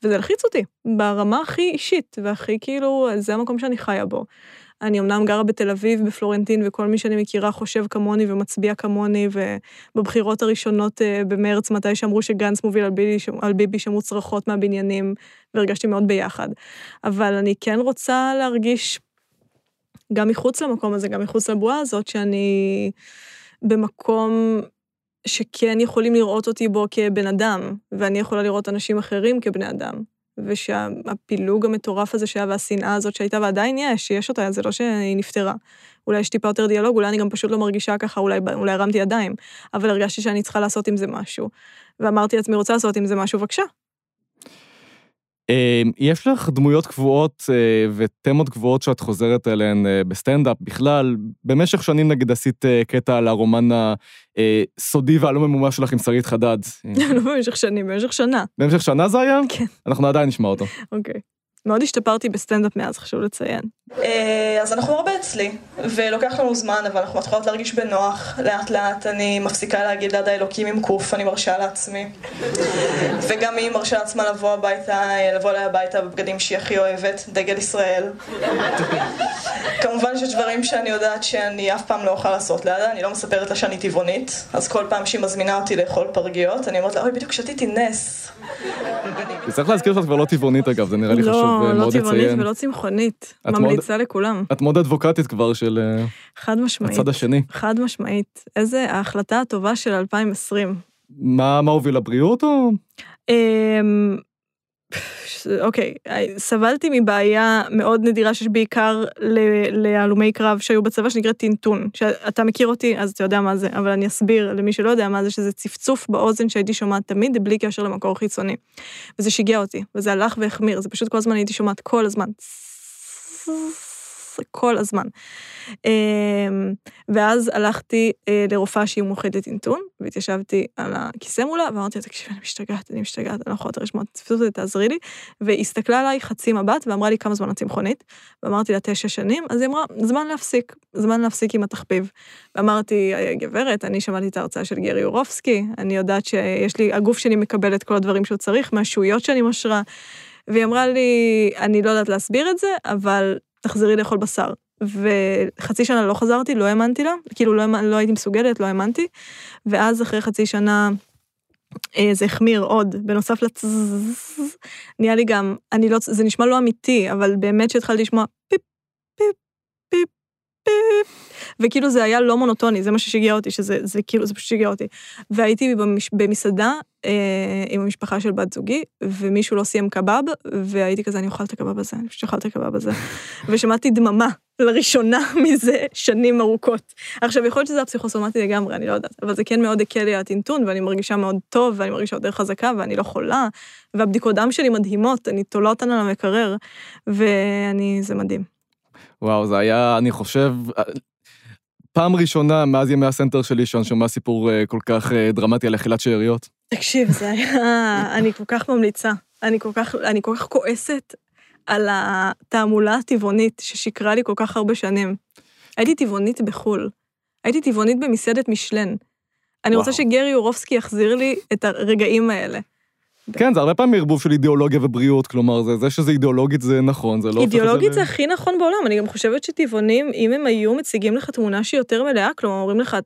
וזה הלחיץ אותי, ברמה הכי אישית, והכי כאילו, זה המקום שאני חיה בו. אני אמנם גרה בתל אביב, בפלורנטין, וכל מי שאני מכירה חושב כמוני ומצביע כמוני, ובבחירות הראשונות אה, במרץ, מתי שאמרו שגנץ מוביל על ביבי, על ביבי שמעו צרחות מהבניינים, והרגשתי מאוד ביחד. אבל אני כן רוצה להרגיש, גם מחוץ למקום הזה, גם מחוץ לבועה הזאת, שאני במקום שכן יכולים לראות אותי בו כבן אדם, ואני יכולה לראות אנשים אחרים כבני אדם. ושהפילוג המטורף הזה שהיה והשנאה הזאת שהייתה ועדיין יש, יש אותה, זה לא שהיא נפתרה. אולי יש טיפה יותר דיאלוג, אולי אני גם פשוט לא מרגישה ככה, אולי, אולי הרמתי ידיים, אבל הרגשתי שאני צריכה לעשות עם זה משהו. ואמרתי לעצמי, רוצה לעשות עם זה משהו, בבקשה. אמ, יש לך דמויות קבועות אה, ותמות קבועות שאת חוזרת אליהן אה, בסטנדאפ בכלל. במשך שנים נגיד עשית אה, קטע על הרומן הסודי והלא ממומש שלך עם שרית חדד. לא במשך שנים, במשך שנה. במשך שנה זה היה? כן. אנחנו עדיין נשמע אותו. אוקיי. מאוד השתפרתי בסטנדאפ מאז, חשוב לציין. אה, אז אנחנו הרבה אצלי, ולוקח לנו זמן, אבל אנחנו מתחילות להרגיש בנוח. לאט לאט אני מפסיקה להגיד ליד האלוקים עם קוף, אני מרשה לעצמי. וגם היא מרשה לעצמה לבוא הביתה, לבוא אליי הביתה בבגדים שהיא הכי אוהבת, דגל ישראל. כמובן שיש דברים שאני יודעת שאני אף פעם לא אוכל לעשות לידה, אני לא מספרת לה שאני טבעונית, אז כל פעם שהיא מזמינה אותי לאכול פרגיות, אני אומרת לה, אוי, בדיוק שתיתי נס. צריך להזכיר שאת כבר לא טבעונית אגב, זה נראה לי חשוב לא. טבעונית ולא צמחונית. את מאוד- ממליצה לכולם. את מאוד אדבוקטית כבר של אה, חד משמעית. הצד השני. חד משמעית. איזה ההחלטה הטובה של 2020. מה מה הוביל לבריאות או? אוקיי, סבלתי מבעיה מאוד נדירה שיש בעיקר להלומי קרב שהיו בצבא שנקראת טינטון. שאתה מכיר אותי, אז אתה יודע מה זה, אבל אני אסביר למי שלא יודע מה זה, שזה צפצוף באוזן שהייתי שומעת תמיד, בלי קשר למקור חיצוני. וזה שיגע אותי, וזה הלך והחמיר, זה פשוט כל הזמן הייתי שומעת כל הזמן. כל הזמן. אמ, ואז הלכתי אה, לרופאה שהיא מומחית לטינטון, והתיישבתי על הכיסא מולה, ואמרתי לה, תקשיבי, אני משתגעת, אני משתגעת, אני לא יכולה יותר לשמוע, את זה, תעזרי לי. והיא הסתכלה עליי חצי מבט, ואמרה לי כמה זמן את צמחונית, ואמרתי לה, תשע שנים, אז היא אמרה, זמן להפסיק, זמן להפסיק עם התחביב. ואמרתי, גברת, אני שמעתי את ההרצאה של גרי יורובסקי, אני יודעת שיש לי, הגוף שלי מקבל את כל הדברים שהוא צריך, מהשהויות שאני משרה. והיא אמרה לי, אני לא יודעת להסביר את זה, אבל תחזרי לאכול בשר. וחצי שנה לא חזרתי, לא האמנתי לה, כאילו לא, לא הייתי מסוגלת, לא האמנתי. ואז אחרי חצי שנה אה, זה החמיר עוד, בנוסף לצזז, נהיה לי גם, אני לא, זה נשמע לא אמיתי, אבל באמת שהתחלתי לשמוע פיפ, פיפ, פיפ, וכאילו זה היה לא מונוטוני, זה מה ששיגע אותי, שזה זה כאילו, זה פשוט שיגע אותי. והייתי במש, במסעדה אה, עם המשפחה של בת זוגי, ומישהו לא סיים קבב, והייתי כזה, אני אוכל את הקבב הזה, אני פשוט אוכל את הקבב הזה. ושמעתי דממה, לראשונה מזה שנים ארוכות. עכשיו, יכול להיות שזה הפסיכוסומטי לגמרי, אני לא יודעת, אבל זה כן מאוד הקל לי הטינטון, ואני מרגישה מאוד טוב, ואני מרגישה יותר חזקה, ואני לא חולה, והבדיקות דם שלי מדהימות, אני תולה אותן על המקרר, ואני, זה מדהים. וואו, זה היה, אני חושב, פעם ראשונה מאז ימי הסנטר שלי שאני שומע סיפור אה, כל כך אה, דרמטי על אכילת שאריות. תקשיב, זה היה, אני כל כך ממליצה, אני כל כך, אני כל כך כועסת על התעמולה הטבעונית ששיקרה לי כל כך הרבה שנים. הייתי טבעונית בחו"ל, הייתי טבעונית במסעדת משלן. אני רוצה וואו. שגרי יורובסקי יחזיר לי את הרגעים האלה. כן, זה הרבה פעמים ערבוב של אידיאולוגיה ובריאות, כלומר, זה, זה שזה אידיאולוגית זה נכון, זה לא... אידיאולוגית ל- זה הכי נכון בעולם, אני גם חושבת שטבעונים, אם הם היו מציגים לך תמונה שהיא יותר מלאה, כלומר אומרים לך,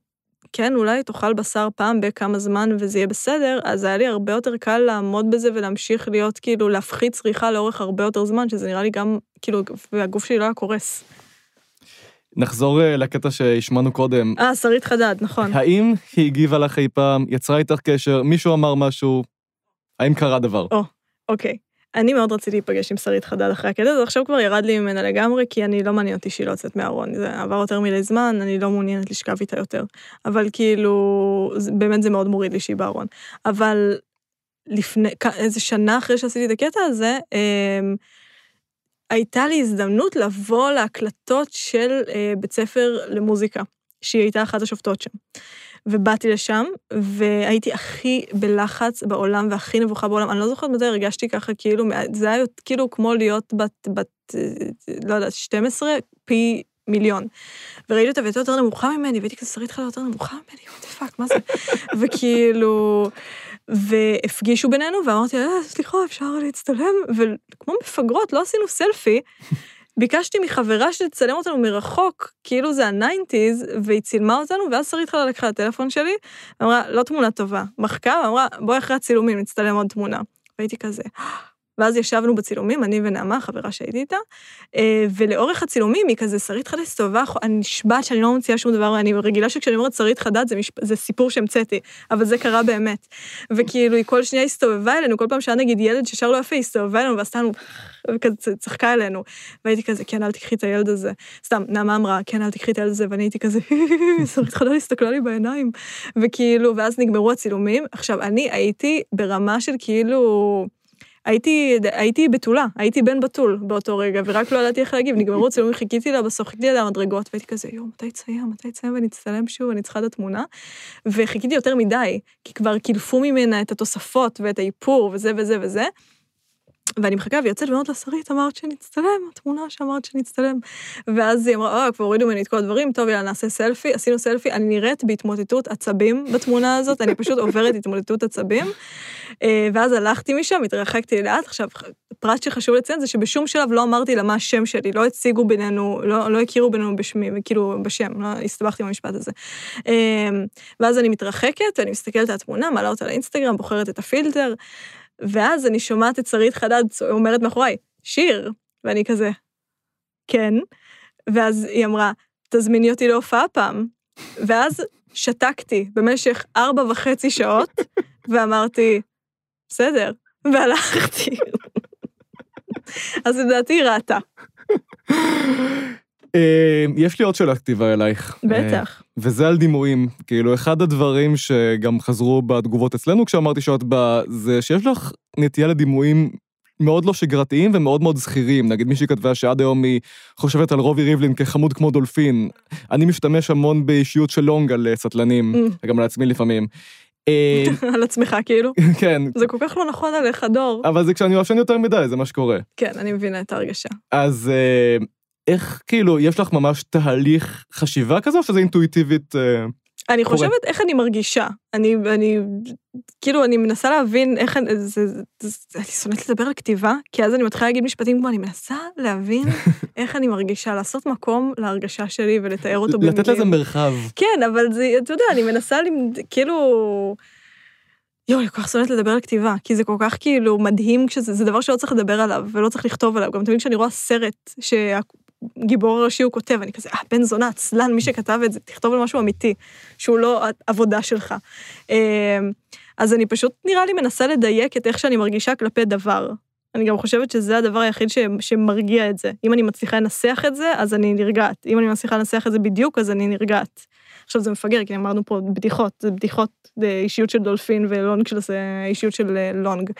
כן, אולי תאכל בשר פעם בכמה זמן וזה יהיה בסדר, אז היה לי הרבה יותר קל לעמוד בזה ולהמשיך להיות, כאילו, להפחית צריכה לאורך הרבה יותר זמן, שזה נראה לי גם, כאילו, והגוף שלי לא היה קורס. נחזור אה, לקטע שהשמענו קודם. אה, שרית חדד, נכון. האם היא הגיבה לך אי פעם, יצרה איתך קשר, מישהו אמר משהו, האם קרה דבר? אוקיי. אני מאוד רציתי להיפגש עם שרית חדד אחרי הקטע הזה, עכשיו כבר ירד לי ממנה לגמרי, כי אני לא מעניין אותי שהיא לא יוצאת מהארון. זה עבר יותר מדי זמן, אני לא מעוניינת לשכב איתה יותר. אבל כאילו, זה- באמת זה מאוד מוריד לי שהיא בארון. אבל לפני, איזה שנה אחרי שעשיתי את הקטע הזה, אמ, הייתה לי הזדמנות לבוא להקלטות של אה, בית ספר למוזיקה. שהיא הייתה אחת השופטות שם. ובאתי לשם, והייתי הכי בלחץ בעולם והכי נבוכה בעולם. אני לא זוכרת מתי הרגשתי ככה, כאילו, זה היה כאילו כמו להיות בת, בת, לא יודעת, 12, פי מיליון. וראיתי אותה והייתה יותר נמוכה ממני, והייתי כזה, שרית חדד יותר נמוכה ממני, the fuck, מה זה? וכאילו, והפגישו בינינו, ואמרתי, אה, סליחה, אפשר להצטלם? וכמו מפגרות, לא עשינו סלפי. ביקשתי מחברה שתצלם אותנו מרחוק, כאילו זה ה nineties, והיא צילמה אותנו, ואז שרית חדד לקחה את הטלפון שלי, אמרה, לא תמונה טובה. מחקה, ואמרה, בואי אחרי הצילומים נצטלם עוד תמונה. והייתי כזה, ואז ישבנו בצילומים, אני ונעמה, חברה שהייתי איתה, אה, ולאורך הצילומים היא כזה, שרית חדד הסתובבה, אני נשבעת שאני לא ממציאה שום דבר, אני רגילה שכשאני אומרת שרית חדד זה, משפ... זה סיפור שהמצאתי, אבל זה קרה באמת. וכאילו, היא כל שנייה הסתובבה אלינו, כל פעם שהיה נגיד ילד ששר לו יפה, היא הסתובבה אלינו, ועשתה לנו, וכזה צחקה אלינו. והייתי כזה, כן, אל תקחי את הילד הזה. סתם, נעמה אמרה, כן, אל תקחי את הילד הזה, ואני הייתי כזה, שרית חדד הסתכלה לי בעיניים. וכאילו, ואז נגמרו הצילומים. עכשיו, אני הייתי ברמה של כאילו... הייתי, הייתי בתולה, הייתי בן בתול באותו רגע, ורק לא ידעתי איך להגיב, נגמרו צילומים, חיכיתי לה בסוף, חיכיתי לה המדרגות, והייתי כזה, יואו, מתי תסיים, מתי תסיים ונצטלם שוב, אני צריכה את התמונה. וחיכיתי יותר מדי, כי כבר קילפו ממנה את התוספות ואת האיפור וזה וזה וזה. ואני מחכה ויוצאת ואומרת לה, שרית, אמרת שנצטלם, התמונה שאמרת שנצטלם. ואז היא אמרה, אה, כבר הורידו ממני את כל הדברים, טוב, יאללה, נעשה סלפי. עשינו סלפי, אני נראית בהתמוטטות עצבים בתמונה הזאת, אני פשוט עוברת התמוטטות עצבים. אה, ואז הלכתי משם, התרחקתי לאט. עכשיו, פרט שחשוב לציין זה שבשום שלב לא אמרתי לה מה השם שלי, לא הציגו בינינו, לא, לא הכירו בינינו בשמי, כאילו, בשם, לא הסתבכתי עם המשפט הזה. אה, ואז אני מתרחקת, ואני מסתכלת על התמונה, מעלה אותה לאינסטגרם, בוחרת את הפילטר. ואז אני שומעת את שרית חדד אומרת מאחוריי, שיר, ואני כזה, כן. ואז היא אמרה, תזמיני אותי להופעה פעם. ואז שתקתי במשך ארבע וחצי שעות, ואמרתי, בסדר, והלכתי. אז לדעתי היא ראתה. אה, יש לי עוד שאלה כתיבה אלייך. בטח. אה, וזה על דימויים. כאילו, אחד הדברים שגם חזרו בתגובות אצלנו כשאמרתי שאת באה, זה שיש לך נטייה לדימויים מאוד לא שגרתיים ומאוד מאוד זכירים. נגיד מישהי כתבה שעד היום היא חושבת על רובי ריבלין כחמוד כמו דולפין. אני משתמש המון באישיות של לונג על אה, סטלנים, mm. וגם על עצמי לפעמים. על עצמך כאילו? כן. זה כל כך לא נכון עליך, דור. אבל זה כשאני ישן יותר מדי, זה מה שקורה. כן, אני מבינה את ההרגשה. אז איך, כאילו, יש לך ממש תהליך חשיבה כזה, או שזה אינטואיטיבית אה, אני קורה? חושבת איך אני מרגישה. אני, אני, כאילו, אני מנסה להבין איך, אני, זה, זה, זה, אני שונאת לדבר על כתיבה, כי אז אני מתחילה להגיד משפטים כמו, אני מנסה להבין איך אני מרגישה, לעשות מקום להרגשה שלי ולתאר אותו במילים. לתת לזה מרחב. כן, אבל זה, אתה יודע, אני מנסה, כאילו... יואו, אני כל כך שונאת לדבר על כתיבה, כי זה כל כך כאילו מדהים כשזה, זה דבר שלא צריך לדבר עליו, ולא צריך לכתוב עליו. גם תמיד כשאני רואה סרט גיבור הראשי הוא כותב, אני כזה, אה, בן זונה, עצלן, מי שכתב את זה, תכתוב על משהו אמיתי, שהוא לא עבודה שלך. אמ, אז אני פשוט, נראה לי, מנסה לדייק את איך שאני מרגישה כלפי דבר. אני גם חושבת שזה הדבר היחיד ש, שמרגיע את זה. אם אני מצליחה לנסח את זה, אז אני נרגעת. אם אני מצליחה לנסח את זה בדיוק, אז אני נרגעת. עכשיו זה מפגר, כי אמרנו פה בדיחות, זה בדיחות אה, אישיות של דולפין ולונג של זה אישיות של אה, לונג.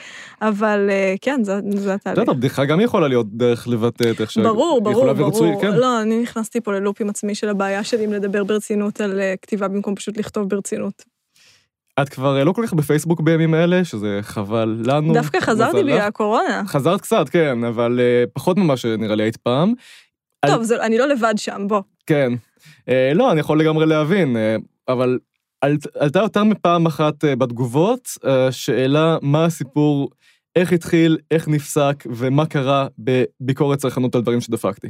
אבל אה, כן, זה, זה התהליך. בסדר, בדיחה גם יכולה להיות דרך לבטא את איך ש... ברור, ברור, ברור. כן. לא, אני נכנסתי פה ללופ עם עצמי של הבעיה שלי אם לדבר ברצינות על כתיבה במקום פשוט לכתוב ברצינות. את כבר לא כל כך בפייסבוק בימים אלה, שזה חבל לנו. דווקא חזרתי בגלל הקורונה. חזרת קצת, כן, אבל פחות ממה שנראה לי היית פעם. טוב, על... זה, אני לא לבד שם, בוא. כן. אה, לא, אני יכול לגמרי להבין, אה, אבל על, עלתה יותר מפעם אחת אה, בתגובות אה, שאלה מה הסיפור, איך התחיל, איך נפסק ומה קרה בביקורת צרכנות על דברים שדפקתי.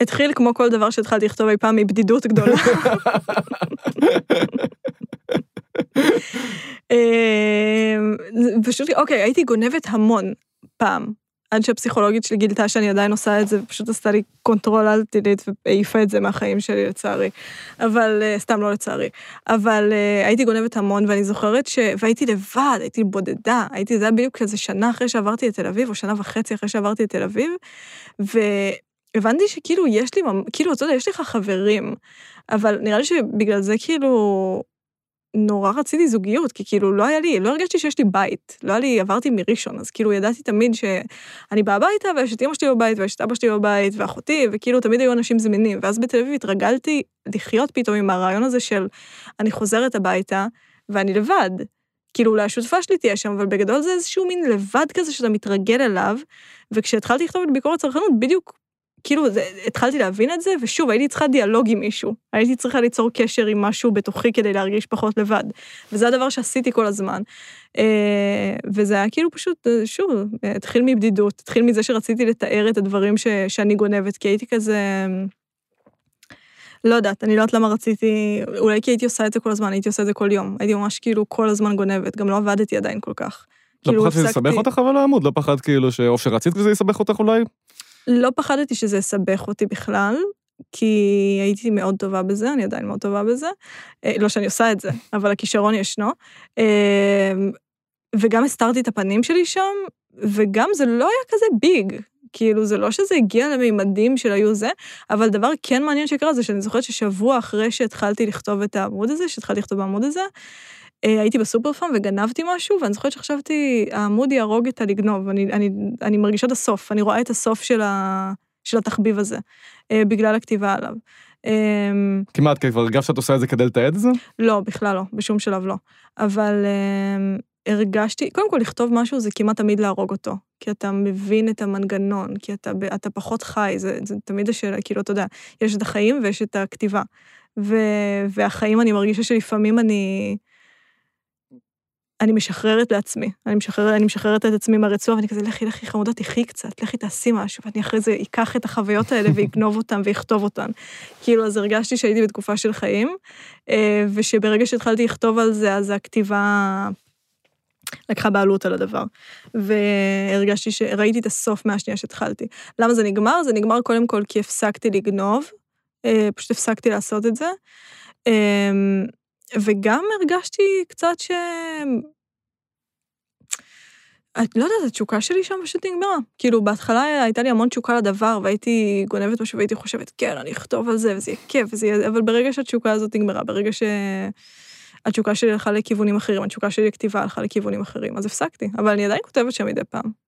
התחיל כמו כל דבר שהתחלתי לכתוב אי פעם מבדידות גדולה. פשוט, אוקיי, הייתי גונבת המון פעם. עד שהפסיכולוגית שלי גילתה שאני עדיין עושה את זה, ופשוט עשתה לי control alt delete והעיפה את זה מהחיים שלי לצערי. אבל, אה, סתם לא לצערי. אבל אה, הייתי גונבת המון, ואני זוכרת ש... והייתי לבד, הייתי בודדה, הייתי, זה היה בדיוק כזה שנה אחרי שעברתי לתל אביב, או שנה וחצי אחרי שעברתי לתל אביב, והבנתי שכאילו יש לי, כאילו, אתה יודע, יש לך חברים, אבל נראה לי שבגלל זה כאילו... נורא רציתי זוגיות, כי כאילו לא היה לי, לא הרגשתי שיש לי בית. לא היה לי, עברתי מראשון, אז כאילו ידעתי תמיד שאני באה הביתה, ויש את אמא שלי בבית, ויש את אבא שלי בבית, ואחותי, וכאילו תמיד היו אנשים זמינים. ואז בתל אביב התרגלתי לחיות פתאום עם הרעיון הזה של אני חוזרת הביתה, ואני לבד. כאילו אולי השותפה שלי תהיה שם, אבל בגדול זה איזשהו מין לבד כזה שאתה מתרגל אליו, וכשהתחלתי לכתוב את ביקורת צרכנות, בדיוק כאילו, זה, התחלתי להבין את זה, ושוב, הייתי צריכה דיאלוג עם מישהו. הייתי צריכה ליצור קשר עם משהו בתוכי כדי להרגיש פחות לבד. וזה הדבר שעשיתי כל הזמן. אה, וזה היה כאילו פשוט, אה, שוב, התחיל מבדידות, התחיל מזה שרציתי לתאר את הדברים ש, שאני גונבת, כי הייתי כזה... לא יודעת, אני לא יודעת למה רציתי, אולי כי הייתי עושה את זה כל הזמן, הייתי עושה את זה כל יום. הייתי ממש כאילו כל הזמן גונבת, גם לא עבדתי עדיין כל כך. לא כאילו, פחדת שזה הפסקתי- יסבך אותך אבל העמוד? לא פחדת כאילו ש... או שרצית וזה יסבך אותך אולי? לא פחדתי שזה יסבך אותי בכלל, כי הייתי מאוד טובה בזה, אני עדיין מאוד טובה בזה. אה, לא שאני עושה את זה, אבל הכישרון ישנו. אה, וגם הסתרתי את הפנים שלי שם, וגם זה לא היה כזה ביג. כאילו, זה לא שזה הגיע למימדים של היו זה, אבל דבר כן מעניין שקרה זה שאני זוכרת ששבוע אחרי שהתחלתי לכתוב את העמוד הזה, שהתחלתי לכתוב בעמוד הזה, הייתי בסופר פארם וגנבתי משהו, ואני זוכרת שחשבתי, העמוד יהרוג את הלגנוב, אני, אני, אני מרגישה את הסוף, אני רואה את הסוף של, ה, של התחביב הזה, אה, בגלל הכתיבה עליו. אה, כמעט, כי כבר הרגשת שאת עושה את זה כדי לתעד את זה? לא, בכלל לא, בשום שלב לא. אבל אה, הרגשתי, קודם כל לכתוב משהו זה כמעט תמיד להרוג אותו, כי אתה מבין את המנגנון, כי אתה, אתה פחות חי, זה, זה תמיד השאלה, כאילו, אתה יודע, יש את החיים ויש את הכתיבה. ו, והחיים, אני מרגישה שלפעמים אני... אני משחררת לעצמי, אני משחררת, אני משחררת את עצמי מהרצועה, ואני כזה, לכי, לכי, חמודה, תחי קצת, לכי תעשי משהו, ואני אחרי זה אקח את החוויות האלה ואגנוב אותן ואכתוב אותן. כאילו, אז הרגשתי שהייתי בתקופה של חיים, אה, ושברגע שהתחלתי לכתוב על זה, אז הכתיבה לקחה בעלות על הדבר. והרגשתי שראיתי את הסוף מהשנייה שהתחלתי. למה זה נגמר? זה נגמר קודם כל כי הפסקתי לגנוב, אה, פשוט הפסקתי לעשות את זה. וגם הרגשתי קצת ש... את לא יודעת, התשוקה שלי שם פשוט נגמרה. כאילו, בהתחלה הייתה לי המון תשוקה לדבר, והייתי גונבת משהו והייתי חושבת, כן, אני אכתוב על זה, וזה יהיה כיף, וזה יהיה... אבל ברגע שהתשוקה הזאת נגמרה, ברגע שהתשוקה שלי הלכה לכיוונים אחרים, התשוקה שלי לכתיבה הלכה לכיוונים אחרים, אז הפסקתי. אבל אני עדיין כותבת שם מדי פעם.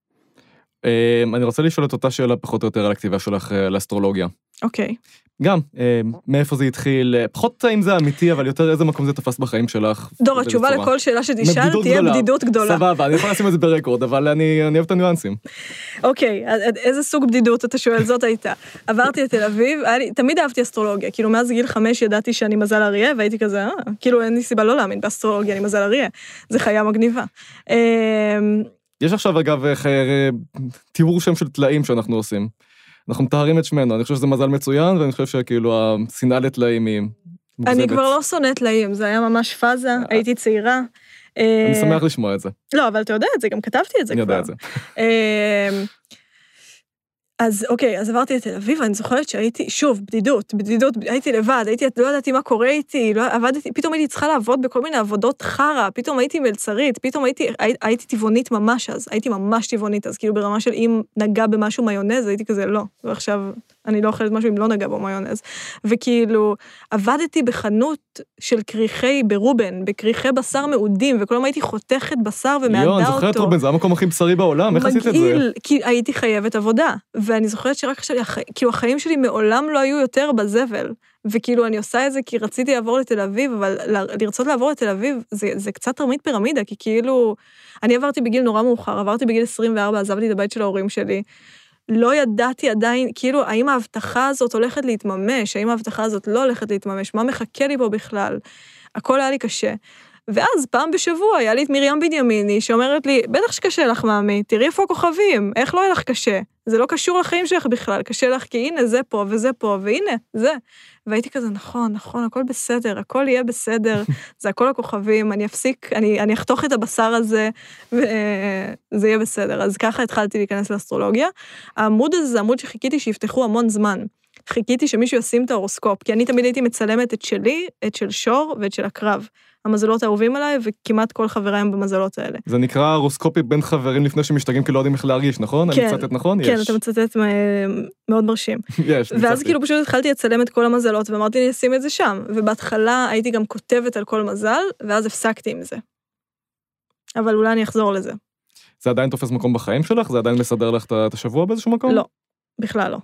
אה, אני רוצה לשאול את אותה שאלה פחות או יותר על הכתיבה שלך אה, לאסטרולוגיה. אוקיי. גם, אה, מאיפה זה התחיל, אה, פחות האם זה אמיתי, אבל יותר איזה מקום זה תפס בחיים שלך. דור, התשובה. לכל שאלה שתשאל תהיה. בדידות גדולה. סבבה, אני יכול לשים את זה ברקורד, אבל אני אני אוהב את הניואנסים. אוקיי, איזה סוג בדידות אתה שואל? זאת הייתה. עברתי לתל אביב, תמיד אהבתי אסטרולוגיה, כאילו מאז גיל חמש ידעתי שאני מזל אריה, והייתי כזה, אה, כאילו אין לי סיבה לא להאמין באסטרולוגיה, אני מזל אריה. זה חיה מגניבה. יש עכשיו אגב אה, אה, תיאור שם של טלאים שאנחנו עושים. אנחנו מטהרים את שמנו, אני חושב שזה מזל מצוין, ואני חושב שכאילו השנאה לטלאים היא מוגזמת. אני כבר לא שונאת טלאים, זה היה ממש פאזה, הייתי צעירה. אני אה, שמח לשמוע את זה, לא, אבל אתה יודע את זה, גם כתבתי את זה אני כבר. יודע את זה. אז אוקיי, אז עברתי לתל אביב, ואני זוכרת שהייתי, שוב, בדידות, בדידות, הייתי לבד, הייתי, לא ידעתי מה קורה איתי, לא עבדתי, פתאום הייתי צריכה לעבוד בכל מיני עבודות חרא, פתאום הייתי מלצרית, פתאום הייתי, הי, הייתי טבעונית ממש אז, הייתי ממש טבעונית אז, כאילו ברמה של אם נגע במשהו מיונז, הייתי כזה לא, ועכשיו אני לא אוכלת משהו אם לא נגע בו מיונז. וכאילו, עבדתי בחנות של כריכי, ברובן, בכריכי בשר מעודים, וכל יום הייתי חותכת בשר ומעדה אותו. יואו, אני זוכר את רובן, זה המקום הכי בשרי בעולם, איך עשית את זה? מגעיל, כי הייתי חייבת עבודה. ואני זוכרת שרק עכשיו, כאילו החיים שלי מעולם לא היו יותר בזבל. וכאילו אני עושה את זה כי רציתי לעבור לתל אביב, אבל לרצות לעבור לתל אביב זה, זה קצת תרמית פירמידה, כי כאילו, אני עברתי בגיל נורא מאוחר, עברתי בגיל 24, עזבתי את הבית של ההורים שלי. לא ידעתי עדיין, כאילו, האם ההבטחה הזאת הולכת להתממש, האם ההבטחה הזאת לא הולכת להתממש, מה מחכה לי פה בכלל? הכל היה לי קשה. ואז פעם בשבוע היה לי את מרים בנימיני שאומרת לי, בטח שקשה לך, מאמי, תראי איפה הכוכבים, איך לא יהיה לך קשה? זה לא קשור לחיים שלך בכלל, קשה לך כי הנה זה פה וזה פה, והנה, זה. והייתי כזה, נכון, נכון, הכל בסדר, הכל יהיה בסדר, זה הכל הכוכבים, אני אפסיק, אני, אני אחתוך את הבשר הזה, וזה יהיה בסדר. אז ככה התחלתי להיכנס לאסטרולוגיה. העמוד הזה זה עמוד שחיכיתי שיפתחו המון זמן. חיכיתי שמישהו ישים את ההורוסקופ, כי אני תמיד הייתי מצלמת את שלי, את של שור ואת של הקרב. המזלות האהובים עליי, וכמעט כל חבריי הם במזלות האלה. זה נקרא הורוסקופי בין חברים לפני שמשתגעים כי לא יודעים איך להרגיש, נכון? כן, אני מצטט נכון? כן, יש. אתה מצטט מאוד מרשים. יש, ואז ניצחתי. כאילו פשוט התחלתי לצלם את כל המזלות, ואמרתי אני אשים את זה שם. ובהתחלה הייתי גם כותבת על כל מזל, ואז הפסקתי עם זה. אבל אולי אני אחזור לזה. זה עדיין תופס מקום בחיים שלך? זה עדיין מסדר לך את השבוע באיזשהו מקום? לא, בכלל לא.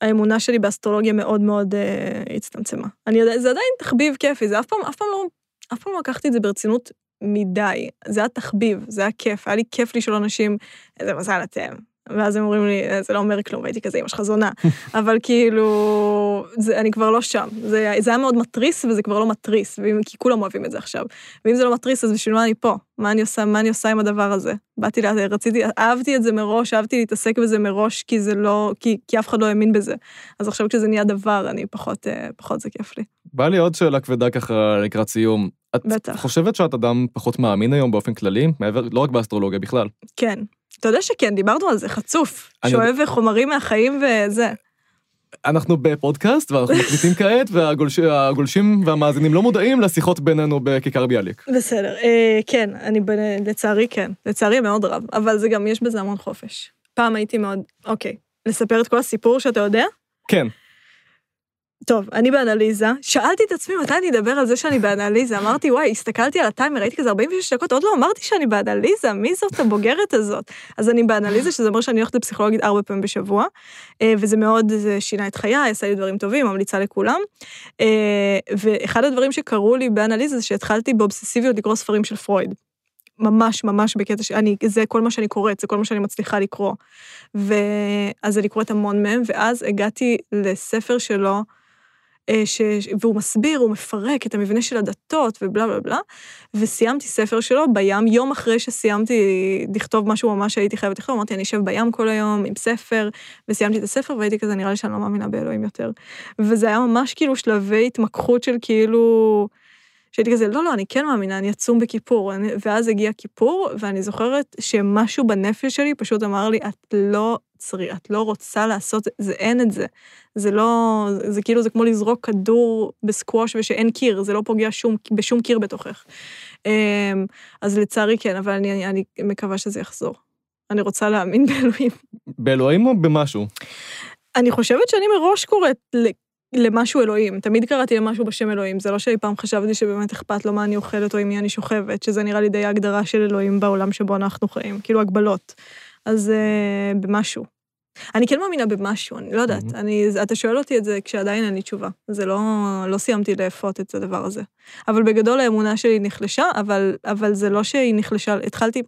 האמונה שלי באסטרולוגיה מאוד מאוד אה, הצטמצמה. אני זה עדיין תחביב כיפי, זה אף פעם, אף פעם לא, אף פעם לא לקחתי את זה ברצינות מדי. זה היה תחביב, זה היה כיף, היה לי כיף לשאול אנשים, איזה מזל אתם. ואז הם אומרים לי, "אה, זה לא אומר כלום, והייתי כזה, אמא שלך זונה. אבל כאילו, זה, אני כבר לא שם. זה, זה היה מאוד מתריס, וזה כבר לא מתריס, ואם, כי כולם אוהבים את זה עכשיו. ואם זה לא מתריס, אז בשביל מה אני פה? מה אני עושה, מה אני עושה עם הדבר הזה? באתי, לה- רציתי, אהבתי את זה מראש, אהבתי להתעסק בזה מראש, כי זה לא, כי, כי אף אחד לא האמין בזה. אז עכשיו כשזה נהיה דבר, אני פחות, אה, פחות זה כיף לי. בא לי עוד שאלה כבדה ככה לקראת סיום. את בטח. חושבת שאת אדם פחות מאמין היום באופן כללי? מעבר, לא רק באסטרולוגיה, בכלל. כן. אתה יודע שכן, דיברנו על זה, חצוף. אני שואב חומרים מהחיים וזה. אנחנו בפודקאסט ואנחנו מקליטים כעת, והגולשים והמאזינים לא מודעים לשיחות בינינו בכיכר ביאליק. בסדר, אה, כן, אני ב... לצערי כן. לצערי מאוד רב, אבל זה גם, יש בזה המון חופש. פעם הייתי מאוד, אוקיי, לספר את כל הסיפור שאתה יודע? כן, טוב, אני באנליזה, שאלתי את עצמי מתי אני אדבר על זה שאני באנליזה, אמרתי, וואי, הסתכלתי על הטיימר, ראיתי כזה 46 דקות, עוד לא אמרתי שאני באנליזה, מי זאת הבוגרת הזאת? אז אני באנליזה, שזה אומר שאני הולכת לפסיכולוגית ארבע פעמים בשבוע, אה, וזה מאוד, זה שינה את חיי, עשה לי דברים טובים, ממליצה לכולם. אה, ואחד הדברים שקרו לי באנליזה זה שהתחלתי באובססיביות לקרוא ספרים של פרויד. ממש ממש בקטע שאני, זה כל מה שאני קוראת, זה כל מה שאני מצליחה לקרוא. ואז אני קוראת המון מהם, ואז הגעתי לספר שלו, ש... והוא מסביר, הוא מפרק את המבנה של הדתות ובלה בלה בלה, וסיימתי ספר שלו בים, יום אחרי שסיימתי לכתוב משהו ממש שהייתי חייבת לכתוב, אמרתי, אני אשב בים כל היום עם ספר, וסיימתי את הספר והייתי כזה, נראה לי שאני לא מאמינה באלוהים יותר. וזה היה ממש כאילו שלבי התמקחות של כאילו... שהייתי כזה, לא, לא, אני כן מאמינה, אני אצום בכיפור. אני, ואז הגיע כיפור, ואני זוכרת שמשהו בנפש שלי פשוט אמר לי, את לא צריך, את לא רוצה לעשות, זה אין את זה. זה לא, זה, זה כאילו, זה כמו לזרוק כדור בסקווש ושאין קיר, זה לא פוגע שום, בשום קיר בתוכך. אמ, אז לצערי כן, אבל אני, אני, אני מקווה שזה יחזור. אני רוצה להאמין באלוהים. באלוהים או במשהו? אני חושבת שאני מראש קוראת למשהו אלוהים. תמיד קראתי למשהו בשם אלוהים. זה לא שאי פעם חשבתי שבאמת אכפת לו מה אני אוכלת או עם מי אני שוכבת, שזה נראה לי די ההגדרה של אלוהים בעולם שבו אנחנו חיים, כאילו הגבלות. אז uh, במשהו. אני כן מאמינה במשהו, אני לא יודעת. Mhm. אני, אתה שואל אותי את זה כשעדיין אין לי תשובה. זה לא, לא סיימתי לאפות את הדבר הזה. אבל בגדול האמונה שלי נחלשה, אבל, אבל זה לא שהיא נחלשה, התחלתי...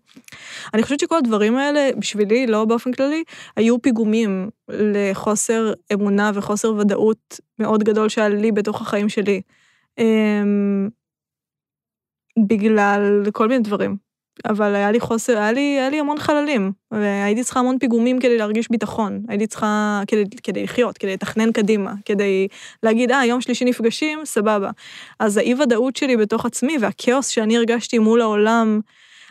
אני חושבת שכל הדברים האלה, בשבילי, לא באופן כללי, היו פיגומים לחוסר אמונה וחוסר ודאות מאוד גדול שהיה לי בתוך החיים שלי. אמ, בגלל כל מיני דברים. אבל היה לי חוסר, היה לי, היה לי המון חללים, והייתי צריכה המון פיגומים כדי להרגיש ביטחון. הייתי צריכה, כדי, כדי לחיות, כדי לתכנן קדימה, כדי להגיד, אה, יום שלישי נפגשים, סבבה. אז האי-ודאות שלי בתוך עצמי והכאוס שאני הרגשתי מול העולם,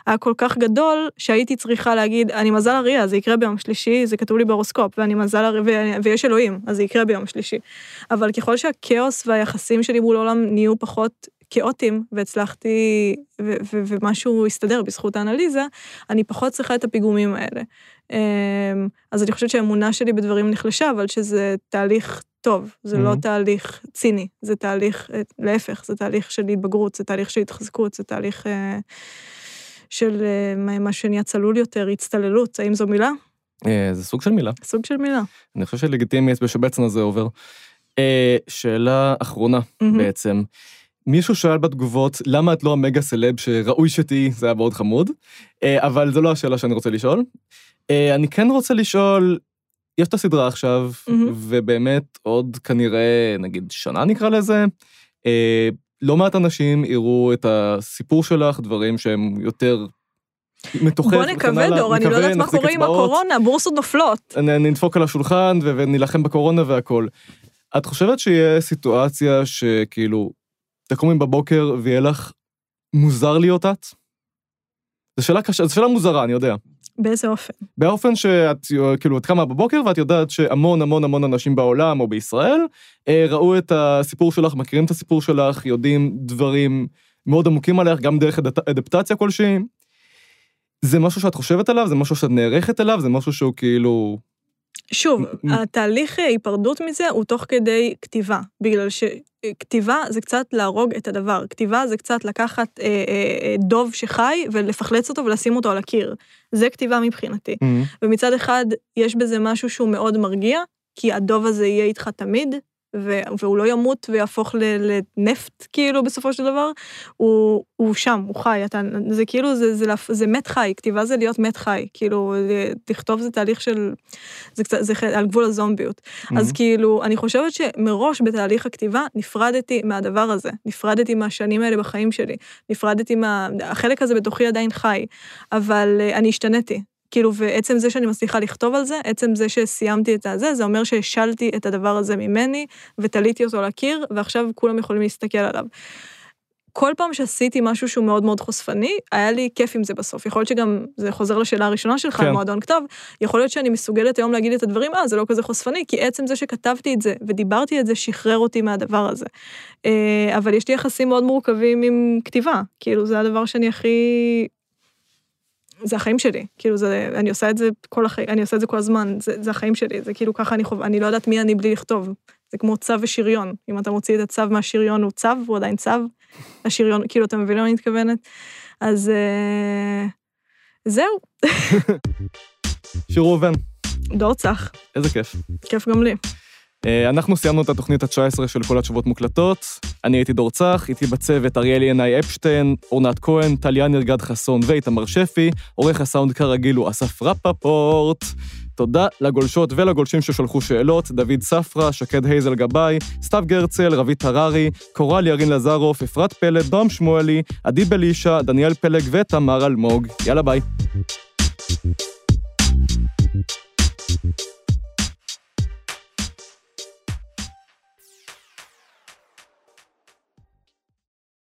היה כל כך גדול, שהייתי צריכה להגיד, אני מזל אריה, זה יקרה ביום שלישי, זה כתוב לי בהורוסקופ, ואני מזל אריה, ויש אלוהים, אז זה יקרה ביום שלישי. אבל ככל שהכאוס והיחסים שלי מול העולם נהיו פחות כאוטיים, והצלחתי, ו- ו- ומשהו הסתדר בזכות האנליזה, אני פחות צריכה את הפיגומים האלה. אמ, אז אני חושבת שהאמונה שלי בדברים נחלשה, אבל שזה תהליך טוב, זה לא Mhm. תהליך ציני, זה תהליך, אה, להפך, זה תהליך של התבגרות, זה תהליך של התחזקות, זה תהליך אה, של אה, מה- שנהיה צלול יותר, הצטללות, האם זו מילה? אה, זה סוג של מילה. סוג של מילה. אני חושב שלגיטימי בשבצן הזה עובר. אה, שאלה אחרונה מהמם. בעצם. מישהו שאל בתגובות, למה את לא המגה סלב שראוי שתהיי, זה היה מאוד חמוד, אה, אבל זו לא השאלה שאני רוצה לשאול. אה, אני כן רוצה לשאול, יש את הסדרה עכשיו, מהמם. ובאמת עוד כנראה, נגיד שנה נקרא לזה, אה, לא מעט אנשים יראו את הסיפור שלך, דברים שהם יותר מתוכך. בוא נקווה. דור, אני לא יודעת מה קורה עם. הקורונה, הבורסות נופלות. נדפוק על השולחן ונילחם בקורונה והכל. את חושבת שיהיה סיטואציה שכאילו, תקומי בבוקר ויהיה לך מוזר להיות את? זו שאלה קשה, זו שאלה מוזרה, אני יודע. באיזה אופן? באופן שאת, כאילו, את קמה בבוקר ואת יודעת שהמון המון המון אנשים בעולם או בישראל אה, ראו את הסיפור שלך, מכירים את הסיפור שלך, יודעים דברים מאוד עמוקים עליך, גם דרך אדפ- אדפטציה כלשהי. זה משהו שאת חושבת עליו? זה משהו שאת נערכת אליו? זה משהו שהוא כאילו... שוב, התהליך אה, היפרדות מזה הוא תוך כדי כתיבה, בגלל שכתיבה זה קצת להרוג את הדבר. כתיבה זה קצת לקחת אה, אה, אה, דוב שחי ולפחלץ אותו ולשים אותו על הקיר. זה כתיבה מבחינתי. ומצד אחד, יש בזה משהו שהוא מאוד מרגיע, כי הדוב הזה יהיה איתך תמיד, והוא לא ימות ויהפוך לנפט, כאילו, בסופו של דבר. הוא, הוא שם, הוא חי. אתה, זה כאילו, זה, זה, זה, זה מת חי, כתיבה זה להיות מת חי. כאילו, לכתוב זה תהליך של... זה קצת, זה על גבול הזומביות. אז כאילו, אני חושבת שמראש בתהליך הכתיבה נפרדתי מהדבר הזה. נפרדתי מהשנים האלה בחיים שלי. נפרדתי מה... החלק הזה בתוכי עדיין חי, אבל אה, אני השתניתי. כאילו, ועצם זה שאני מצליחה לכתוב על זה, עצם זה שסיימתי את הזה, זה אומר שהשלתי את הדבר הזה ממני, ותליתי אותו לקיר, ועכשיו כולם יכולים להסתכל עליו. כל פעם שעשיתי משהו שהוא מאוד מאוד חושפני, היה לי כיף עם זה בסוף. יכול להיות שגם, זה חוזר לשאלה הראשונה שלך, כן. מועדון כתב, יכול להיות שאני מסוגלת היום להגיד את הדברים, אה, זה לא כזה חושפני, כי עצם זה שכתבתי את זה ודיברתי את זה, שחרר אותי מהדבר הזה. אה, אבל יש לי יחסים מאוד מורכבים עם כתיבה, כאילו, זה הדבר שאני הכי... זה החיים שלי, כאילו זה, אני עושה את זה כל החיים, אני עושה את זה כל הזמן, זה, זה החיים שלי, זה כאילו ככה אני חוב, אני לא יודעת מי אני בלי לכתוב. זה כמו צו ושריון, אם אתה מוציא את הצו מהשריון הוא צו, הוא עדיין צו, השריון, כאילו, אתה מבין למה אני מתכוונת? אז אה, זהו, שיר ראובן, דור צח, איזה כיף. כיף גם לי. אה, אנחנו סיימנו את התוכנית ה-19 של כל התשובות מוקלטות. אני הייתי דור צח, איתי בצוות אריאל ינאי אפשטיין, אורנת כהן, טליה נרגד חסון ואיתמר שפי, עורך הסאונד כרגיל הוא אסף רפפורט. תודה לגולשות ולגולשים ששלחו שאלות, דוד ספרא, שקד הייזל גבאי, סתיו גרצל, רבית הררי, קורל ירין לזרוף, אפרת פלד, נועם שמואלי, עדי בלישה, דניאל פלג ותמר אלמוג. יאללה ביי.